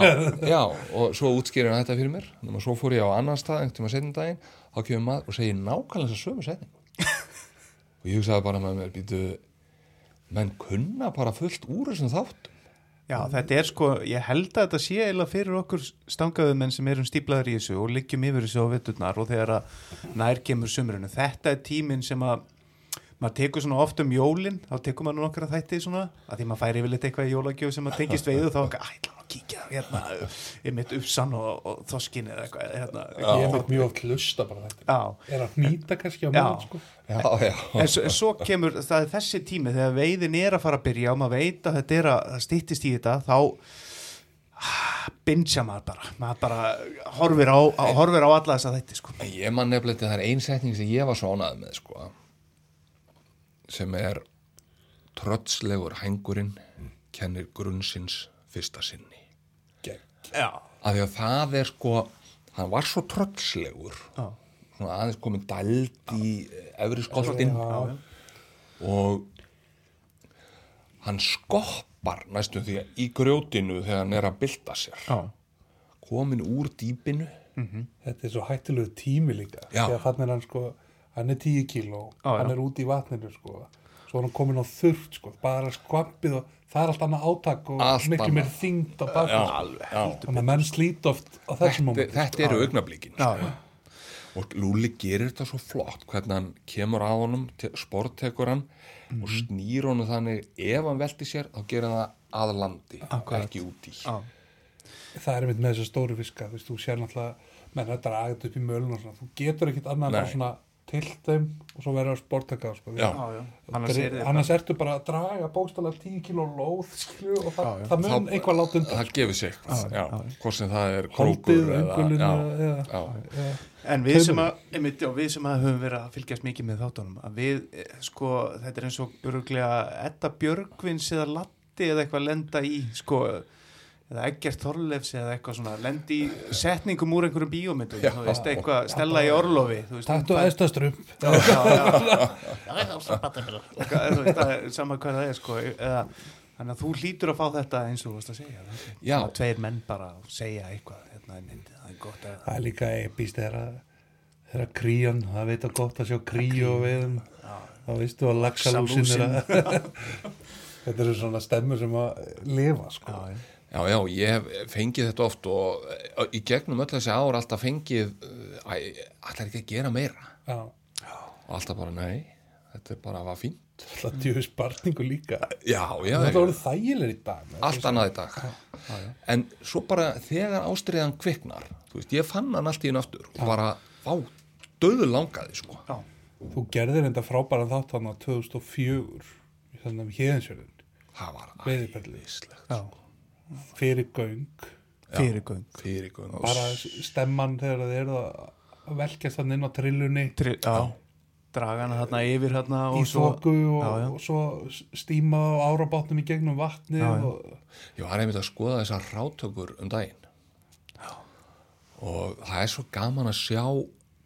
já, og svo útskýrir hann þetta fyrir mér að svo fór ég á annan stað einhvern tíma setjum daginn, þá kemur maður og segir nákvæmlega þess að sömu setningu og ég hugsaði bara með mér býtu, menn kunna bara fullt úr þessum þáttum Já, þetta er sko, ég held að þetta sé eða fyrir okkur stangaðu menn sem erum stíplaður í þessu og liggjum yfir þessu á vitturnar og þegar að nær kemur sumrunu. Þetta er tíminn sem að maður tekur svona oft um jólin, þá tekur maður nokkra þætti svona, að því maður færi yfirleitt eitthvað í jólagjöf sem maður tengist veið og þá ekki, ætla hann að kíkja hérna, ég mitt uppsann og, og þoskin eða eitthvað, hérna. ég er mjög oft lusta bara þetta er að hnýta kannski á meðan sko. en svo, en svo kemur, það er þessi tími þegar veiðin er að fara að byrja og maður veit að þetta er að stýttist í þetta þá bingja maður bara maður bara horfir á, á, horfir á alla þessa þætti sko. En ég man nefnilega þetta, það er ein setning sem ég var svo ánægð með sko, sem er tröllslegur hængurinn kennir grunnsins fyrsta sinni. Af því að það er sko hann var svo tröllslegur já, svona aðeins komin dæld í efri skoltin og hann skoppar næstum því í grjótinu þegar hann er að bylta sér. Komin úr dýpinu. Þetta er svo hættilegu tími líka hann er hann sko hann er 10 kíló, Já, hann er út í vatninu sko. Svo er hann komin á þurft sko. Bara skvampið og það er allt annað átak og Allt miklu meir þyngd á sko. já. þannig að menn slít oft á þessum þetta, moment þetta eru augnablíkin já, sko. og Lúli gerir þetta svo flott hvernig hann kemur að honum sporttekur hann og snýr honum þannig ef hann velti sér þá gerir hann það að landi Akkurat. ekki út í. Já, það er einmitt með þessar stóru fiska þú sér náttúrulega menn þetta er aðeins upp í mölun og svona þú getur ekkit annað en svona til þeim og svo verður að sportaka sko. Annars er annars ertu bara að draga bókstæðlega 10 kíló lóð skilju, og það, Já, já. það mun einhvað látt undan. það gefur sig hvort sem það er krókur eða, En við sem, að, einmitt, já, við sem að höfum verið að fylgjast mikið með þáttunum að við, eh, sko, þetta er eins og öruglega Edda Björgvins eða Latti eða eitthvað lenda í, sko eða Eggert Þorleifs eða eitthvað svona lendi í setningum úr einhverjum bíómyndum þú veist, eitthvað, stella í orlofi það- æstaströmm Já, já, já. Eitthvað, þú veist, það er sama hvað það er, sko eða, þannig að þú hlýtur að fá þetta eins og þú veist að segja Já. Tveir menn bara að segja eitthvað hérna, myndi, það er gott að Það er líka epist þegar krían, það veit að gott að sjá kríu og við þá veistu að laxalúsin er að þetta eru svona stemmur sem að lifa sko. já, já. já, já, ég hef fengið þetta oft og í gegnum öll þessi ár alltaf fengið æ, allar ekki að gera meira Já, og alltaf bara nei, þetta er bara að var fínt það djöfis barningu líka já, já, Það já. voru þægilegir í dag allt annað í dag en svo bara þegar ástriðan kviknar þú veist, ég fann hann allt í einu aftur og bara, á, döðu langaði sko. já. Þú gerðir enda frábæran þátt hann á 2004 í þannig að hérðinsjörðin það var æðislegt já. Fyrir göng fyrirgöng fyrirgöng bara stemman þegar þið eru að velkjast hann inn á trillunni Tri, já, draga hana þarna yfir hérna í og svo þoku og, já, já. og svo stíma á árabátnum í gegnum vatni Já, já. og ég var einmitt að skoða þessar rátökur um daginn já. og það er svo gaman að sjá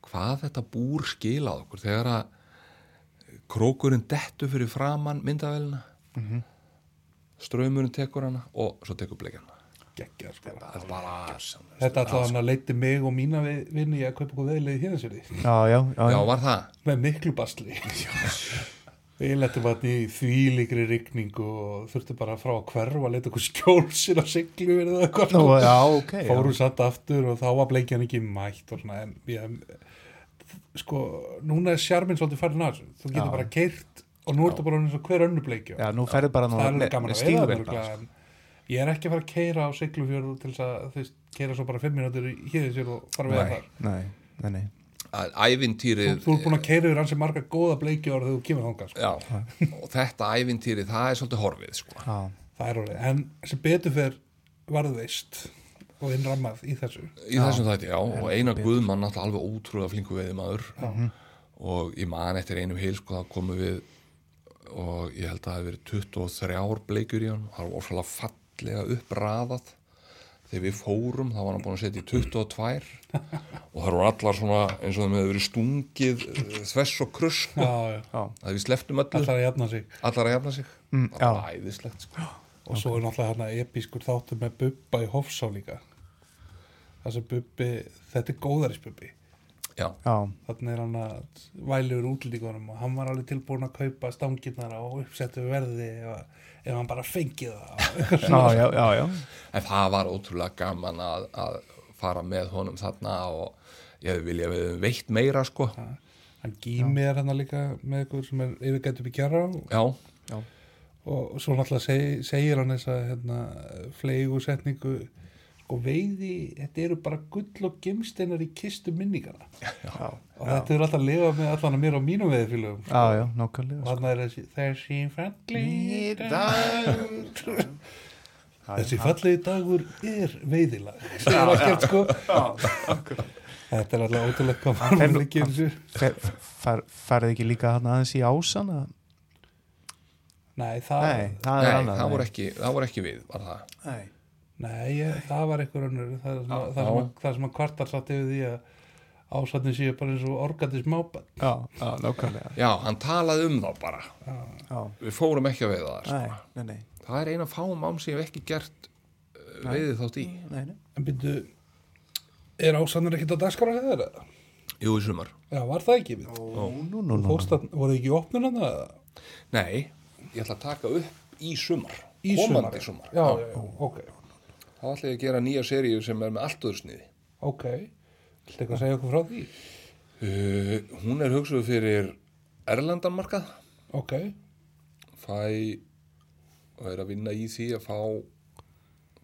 hvað þetta búr skilað okkur þegar að krókurinn dettu fyrir framann myndavélina Mhm. Ströymurinn tekur hana og svo tekur bleikana geggja sko. þetta er bara Þetta alltaf hann að leiti mig og mína vi- vini að kaupa okkur veðilegði hérðinsjörði já, já, já, já, já. var það? með miklu basli Við lettum hann í þvílíkri rigningu og þurftum bara frá að hverfa að leita okkur skjólsir á siglu eða eitthvað Nú, sko. já, ok já. fórum satt aftur og þá var bleikjan ekki mætt og svona en ég, sko, núna er sjarminn svolítið farin að þessu þú getur bara keirt og nú er þetta bara eins og hver önnu bleikjó Já, nú ferði bara nú en ég er ekki að fara að keira á siglufjörðu til þess að þú veist, keira svo bara fimm minútur í hýðið sér og fara við þar. Nei, nei, nei. Að þú, ævintýrið þú er búin að keira yfir hansi marga góða bleikjór þegar þú kemur þangað sko. já, og þetta ævintýrið það er svolítið horfið sko. Já, það er orðið, en sem betur fer varðveist og innrammað í þessu. Í þessum þætti, já, og Einar Guðmann náttúrulega alveg ótrúlega flinku veiði maður og ég man eftir einum heil sko, það komum við og ég held að það hefði verið 23 bleikur í hann, það var ósvalega fallega uppraðað. Þegar við fórum, þá var hann búin að setja í 22 og það voru allar svona eins og þeim hefði verið stungið eh, þvess og já, að við sleftum öllu, allar að jafna sig. Að jafna sig. Mm, það var æðislegt sko. og svo er náttúrulega hérna episkur þáttur með Bubba í Hofsá líka. Það sem Bubbi, þetta er góðarisbubbi já, já, þannig er hann að væli úr útlíkunum og hann var alveg tilbúin að kaupa stangirnar á uppsettu verði ef, ef hann bara fengið það já, já, já, já. en það var ótrúlega gaman að, að fara með honum þarna og ég vilja við veitt meira sko. Hann gými er hann líka með ykkur sem er yfirgætt upp í kjara og, já, og svo náttúrulega seg, segir hann þessa hérna, flegu setningu sko veiði, þetta eru bara gull og gemsteinar í kistu minningana já, og þetta er alltaf að lifa með allan að mér á mínum veiðfélögum já, já, og nákvæmlega þannig er þessi þessi fallegi sko. þessi fallegi dagur er veiðilag. Er sko. Þetta er alltaf En- maður líkið þessu Fer- fer- Ferði ekki líka hann aðeins í ásana? nei, það, Nei, það er nei, það voru ekki, það voru ekki við var það. Nei. Nei ég, það var einhver önnur það, er sem að- það, að, það sem að kvartar satt yfir því að ásatni séu bara eins og organdi smábann Já, já, nákvæmlega. Já, hann talaði um þá bara. Já, við fórum ekki að veiða það sko. nei, nei, nei, það er eina fáum ám sem ég hef ekki gert uh, veiði þátt í. Nei, nei. en byrju er ásannar ekkert á dagskara þeirra? jú, í sumar. Já, var það ekki við? Nú, nú, nú, nú. fórst að, voru ekki í opnun hann eða? nei, ég ætla að taka upp í sumar. Í komandi sumar sumar, já, já, já, ok, þá ætla ég að gera nýja seríu sem er með allt öðru sniði. Ok. Viltu eitthvað að segja okkur frá því? uh, hún er hugsuð fyrir Erlendanmarkað Ok, fæ og er að vinna í því að fá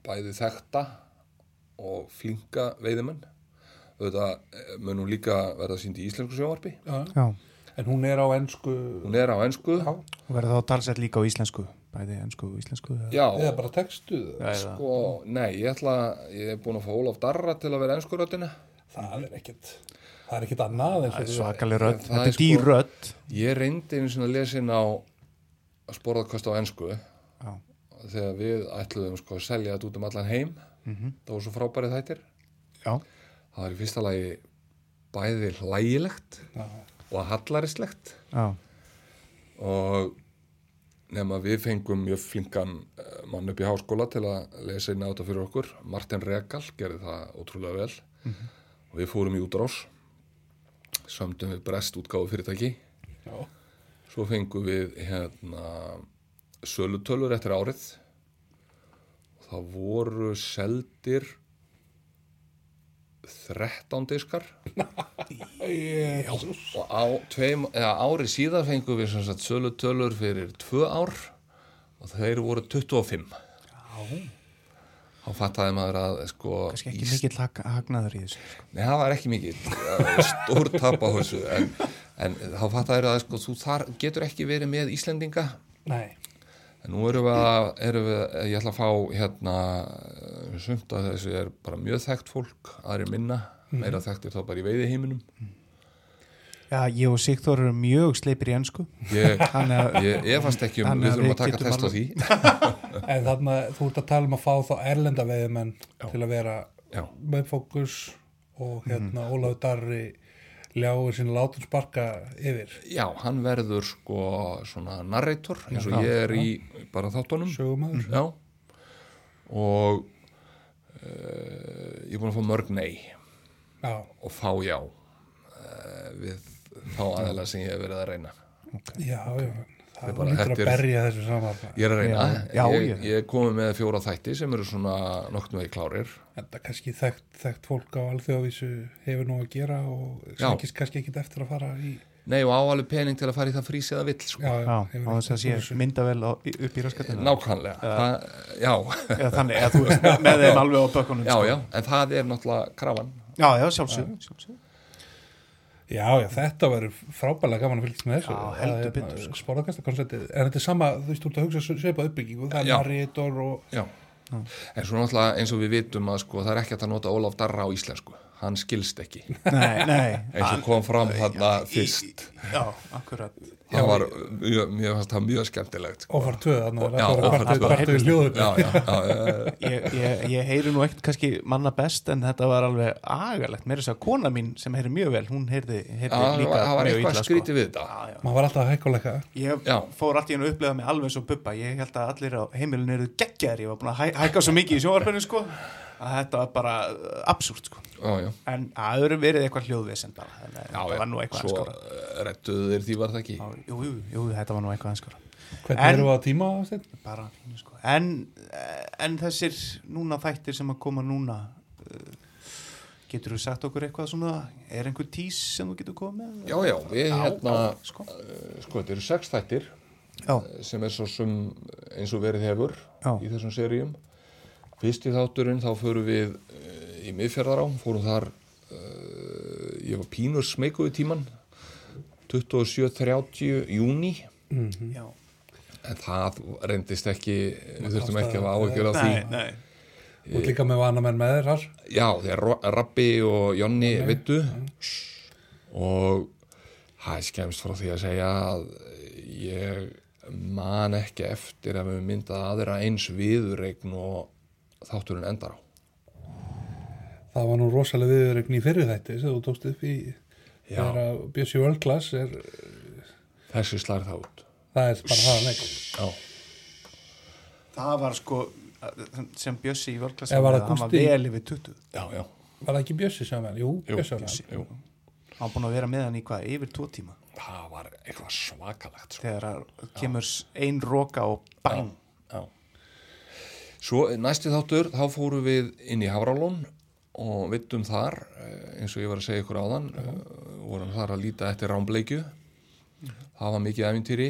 bæði þekta og flinka veiðimenn. Auðvitað eh, mun hún líka verða sínd í íslensku sjónvarpi. Já. Já, en hún er á ennsku hún er á ensku. Já, og verður þá talsett líka á íslensku Bæði ennsku og íslensku eða- já, eða bara textuð Eða- sko, nei, ég ætla ég er búin að fá Ólaf Darra til að vera enskurötinu Það er ekkert Það er ekkert annað Það og er svakalig rödd, Það þetta er er dýr rödd. Ég reyndi einu lesa inn á að sporðakost á ensku. Já, þegar við ætluðum sko að selja þetta út um allan heim. Það voru svo frábærið þættir. Já, það var í fyrsta lagi bæði hlægilegt Já, og hallaristlegt. Já, og nema við fengum mjög flinkan eh, mann upp í háskóla til að lesa inn á þetta fyrir okkur. Martin Regal gerði það ótrúlega vel. Og við fórum í útrás sömdum við brest útgáfu fyrirtæki já, svo fengum við hérna sölutölur eftir árið. Og það voru seldir 13 diskar. Og á tveim, ári síðan fengum við sagt sölutölur fyrir tvö ár og þeir voru 25 þá fattaði maður að sko kannski ekki Ís- mikill hag, hagnaður í þessu sko. Nei, það var ekki mikið stór tap á þessu en, en þá fattaði að sko, þú þar getur ekki verið með Íslendinga. Nei, en nú erum við að, erum við, ég ætla að fá hérna sumt að þessu er bara mjög þekkt fólk aðri minna, meira þekktir þá bara í veiðiheiminum. Já, ég og Sigþór eru mjög sleipir í ennsku ég, að ég efast ekki um, við þurfum að taka test á því. En þarna þú ert að tala um að fá þá erlenda veiðmenn til að vera Já. með fókus og hérna Ólafur Darri ljáir sín látun sparka yfir. Já, hann verður sko svona narrator eins og Já, ég er í bara þáttunum. Sögumæður Já. Og uh, ég er búin að fá mörg nei. Já, og fá já uh, við þá aðeins sem ég hef verið að reyna. Já, já. er það bara að þessu saman Ég er að reyna, Já, já, ég, ég- ég er komið með fjóra þætti sem eru svona nokknum vegi klárir en það kannski þekkt, þekkt fólk á alþjóðavísu hefur nú að gera og Já. sækist kannski ekkit eftir að fara í nei og áalveg pening til að fara í það frís eða vill sko. Já, Já, hefur á þess að sé þessu. myndavel á, upp í raskatina nákvæmlega það, já, Eða þannig, eða þú veist, með þeim alveg á bökkunum já, sko. já, en það er náttúrulega krafan já, já, sjálfsög, sjálfsög. Já, já, þetta verður frábælega gaman að fylgjast með þessu Já, heldur betur, sko. Spórðakastakonceptið, en þetta er sama, þú veist, þú ert að hugsa sveipa uppbyggingu, það Já. er Maritor og já. en svo náttúrulega eins og við vitum að sko, það er ekki að nota Ólaf Darra á íslensku hann skilst ekki. Nei, nei. Eins og kom fram þarna fyrst. Já, akkurat. Það var mjög, mjög, það mjög skemmtilegt sko. Ófar 2, þannig að Já, það Ófar var tvö. kvartu í hljóður já, já, já, já, ég, ég, ég heyri nú ekkert kannski manna best en þetta var alveg agalegt. Mér er þess að kona mín sem heyri mjög vel hún heyrði, heyrði já, líka það var mjög eitthvað illa, skrítið við þetta. Já, já. maður var alltaf að hækkuleika. Ég fór allt í hennu upplegað mig alveg svo bubba. Ég held að allir á heimilinu eru geggjaðir. Ég var búin að hæ, hækka svo mikið í sjónvarpinu sko að þetta var bara uh, absúrt sko. En það eru verið eitthvað hljóðvesen bara en það var nú eitthvað svo eh, rettuðu þeir því var það ekki? Já, jú, jú, jú, þetta var nú eitthvað anskora hvernig En- erum við á tíma Steinn? bara fínu sko. En, en þessir núna þættir sem að koma núna uh, getur þú sagt okkur eitthvað svona? Er einhver tís sem þú getur komið með? já, já, við hérna sko. eh, sko, þetta eru sex þættir já, sem er svo sem eins og verið hefur Já. í þessum seríum fyrsti þátturinn þá förum við uh, í miðfjörðará, fórum þar uh, ég var pínur smekuðu tíman 27-30 júni já. en það reyndist ekki við þurftum ekki að hafa áhyggjur af því. Nei, nei. Og líka með vana menn með þér þar. Já, þegar Rabbi og Jonni vittu og það er skemmst frá því að segja að ég man ekki eftir að við myndað aðra eins viðuregn og þátturinn endar á það var nú rosalega viðurregn í fyrir þætti sem þú tókst upp í Já. þegar að Bjössi World Class er, þessi slær það út það er bara það leik já, það var sko sem Bjössi í Eða var það hann var vel yfir 20 já, já, var það ekki Bjössi sem var? Jú, Jú, Bjössi var Bjössi. jú. hann var búin að vera með hann í hvað, yfir tvo tíma það var eitthvað svakalegt sko. þegar kemur s- ein roka og bang já. Svo næsti þáttur þá fórum við inn í Havralón og vittum þar eh, eins og ég var að segja ykkur áðan uh, vorum þar að líta eftir rámbleikju það var mikið æfintýri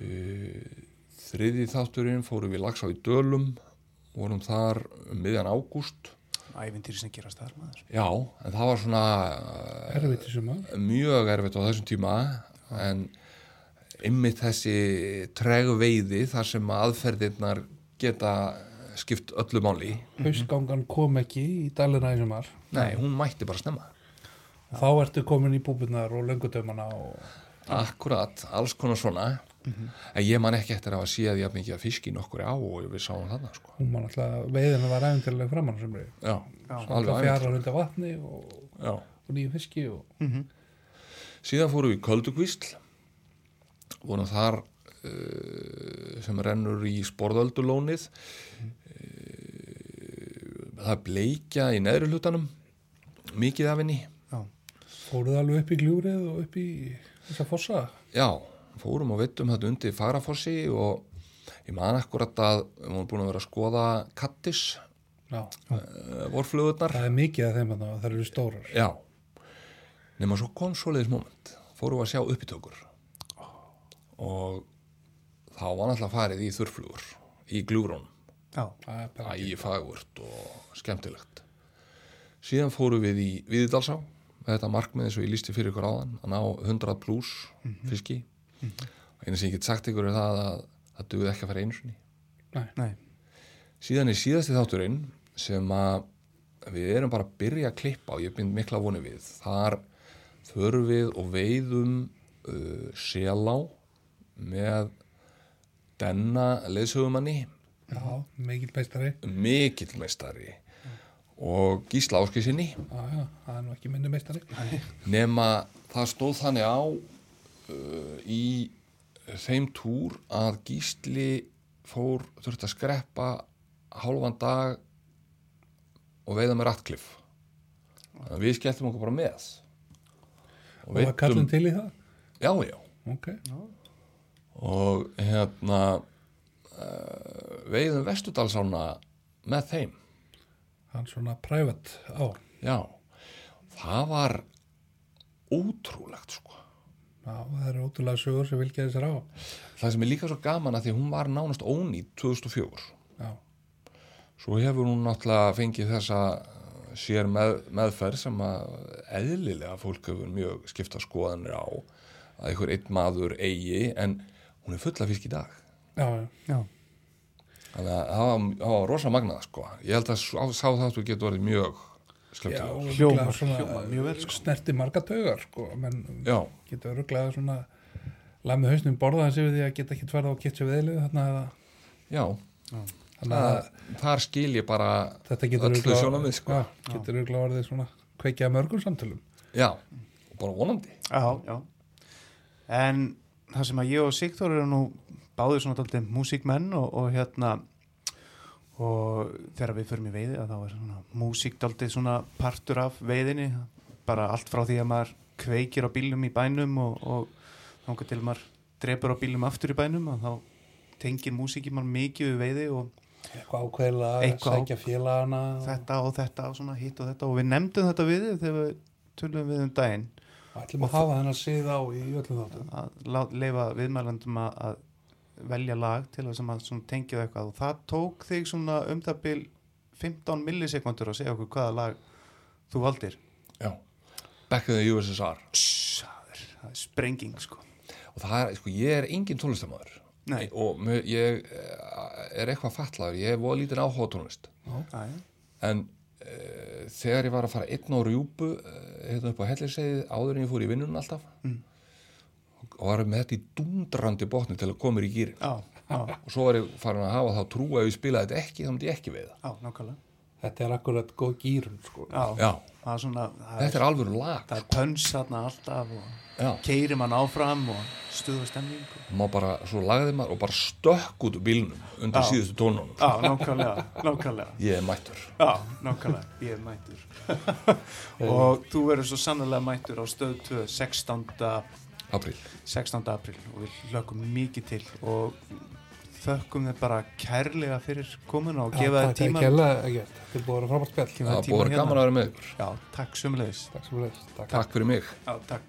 uh, þriði þátturinn fórum við lagsá í Dölum vorum þar um miðjan ágúst. Ævintýri sem gerast þar maður. Já, en það var svona eh, erfitt mjög erfitt á þessum tíma en ymmið þessi tregu veiði þar sem aðferðirnar geta skipt öllu máli hausgangan kom ekki í dalina í sumar. Nei, hún mætti bara snemma. Þá ertu komin í búbunar og löngutömmana og akkurat, alls konar svona. En ég man ekki eftir að hafa séð jafn mikið að fiski nokkur á og við sáum þarna sko. hún var náttúrulega veiðina var æfintilega framann sem er já, æfint fjara undir vatni og, og nýju fiski og síðan fórum við í Köldukvísl vorum þar sem rennur í sporðöldulónið uh, það er bleikja í neðri hlutanum mikið af henni. Fóruð alveg upp í gljúrið og upp í þessa fossa? Já, fórum og vittum þetta undir Fagrafossi og ég man akkurat að við vorum búin að vera að skoða kattis Já, uh, vorflugurnar það er mikið af þeim að það eru stórar. Já, nema svo kom svoleiðis moment, fórum við að sjá uppítökur og þá var náttúrulega farið í þurrflugur í gljúrún, já, Það er bara ægi fagurt og skemmtilegt. Síðan fórum við í Viðdalsá, með þetta markmið eins og ég lísti fyrir ykkur áðan, að ná 100 pluss fiski. og eina sem ég get sagt ykkur er það að það duði ekki að fara einu sinni. nei Síðan er síðasti þátturinn sem að við erum bara að byrja að klippa og ég bind mikla voni við. Þar við og veiðum uh, selá með denna leðsögumanni, Já, mikill meistari. Mikill meistari. Og gísla áskisinni Já, já, það er nú ekki minni meistari. Nema það stóð þannig á uh, í þeim túr að gísli fór þurfti að skreppa hálfan dag og veiða með rattkliff þannig að við skelltum okkur bara með. Og var kallin til í það? já, já, Ok, og hérna uh, veiðum vestudalsána með þeim. Hann svona private á. Já, það var ótrúlegt sko. Já, það eru ótrúlega sögur sem vilja þessar á. það sem er líka svo gaman að því hún var nánast ónýtt 2004 Já, svo hefur hún náttúrulega fengið þessa sér með, meðferð sem að eðlilega fólk hefur mjög skipta skoðanir á að einhver einn maður eigi en hún er full af fisk í dag. Já, já. Já, þannig að það var, það var rosa magnað sko. Ég held að sá, sá þáttu getur verið mjög Já, Hljómar- svona hljómar mjög vel, sko. Snerti marga taugar, sko, menn já, getur öruglega svona lamið hausnum borða þessi við því að geta ekki tverða og kitt sér við eilið þarna eða? Já. Þannig að þar skil ég bara þetta getur sjónarmið, sko. já, getur öruglega orðið svona kveikja mörgum samtölum. Já, bara vonandi. Já, já. En það sem að ég og Sigþór eru nú báðir svona daldið músíkmenn og, og hérna og þegar við förum í veiði að þá er svona músík daldið svona partur af veiðinni. Bara allt frá því að maður kveikir á bílum í bænum og, og þangar til maður drepur á bílum aftur í bænum og þá tengir músíki maður mikið við veiði og eitthvað Eitthvað sækja félagana þetta og þetta og svona hitt og þetta. Og við nefndum þetta við þegar við tölum við um daginn ætlum að hafa þennan sið á í öllum þáttum. Að leifa viðmælandum að, að velja lag til þess að maður svona tengja við eitthvað. Og það tók þig svona um það bil 15 millisekundur að segja okkur hvaða lag þú valdir. Já, back in the USSR Sss, það er, það er sprenging sko. Og það er, sko, ég er engin tónlistamæður Nei. og mö- ég eh, er eitthvað fatlaður, ég hef voða lítið áhuga tónlist Æ, en þegar ég var að fara einn á rjúpu uh, hérna upp á helliseiði áður en ég fór í vinnunum alltaf Mm. og var með þetta í dundrandi botni til að koma í gýrin Já, já, og svo var ég farin að hafa þá trú að ég spilaði þetta ekki þá myndi ég ekki veiða. Já, nákvæmlega þetta er akkurat góð gýrun sko. Já, já, það er svona þetta er alveg lag það er pöns þarna alltaf og keiri mann áfram og stuða stemning og... má bara, svo lagði maður og bara stökk út úr bílnum undir Já. síðustu tónunum Já, nákvæmlega, nákvæmlega ég er mættur Já, nákvæmlega, ég er mættur og þú verður svo sannlega mættur á stöð 2 16. april 16. april og við hlökkum mikið til og þökkum þið bara kærlega fyrir komuna og gefa þið takk tíma ekki hella ekkert, þetta er búið að vera frábært spjall. Það er búið að gaman að vera með ykkur. Já, takk sömulegis takk takk. takk fyrir mig. Já, takk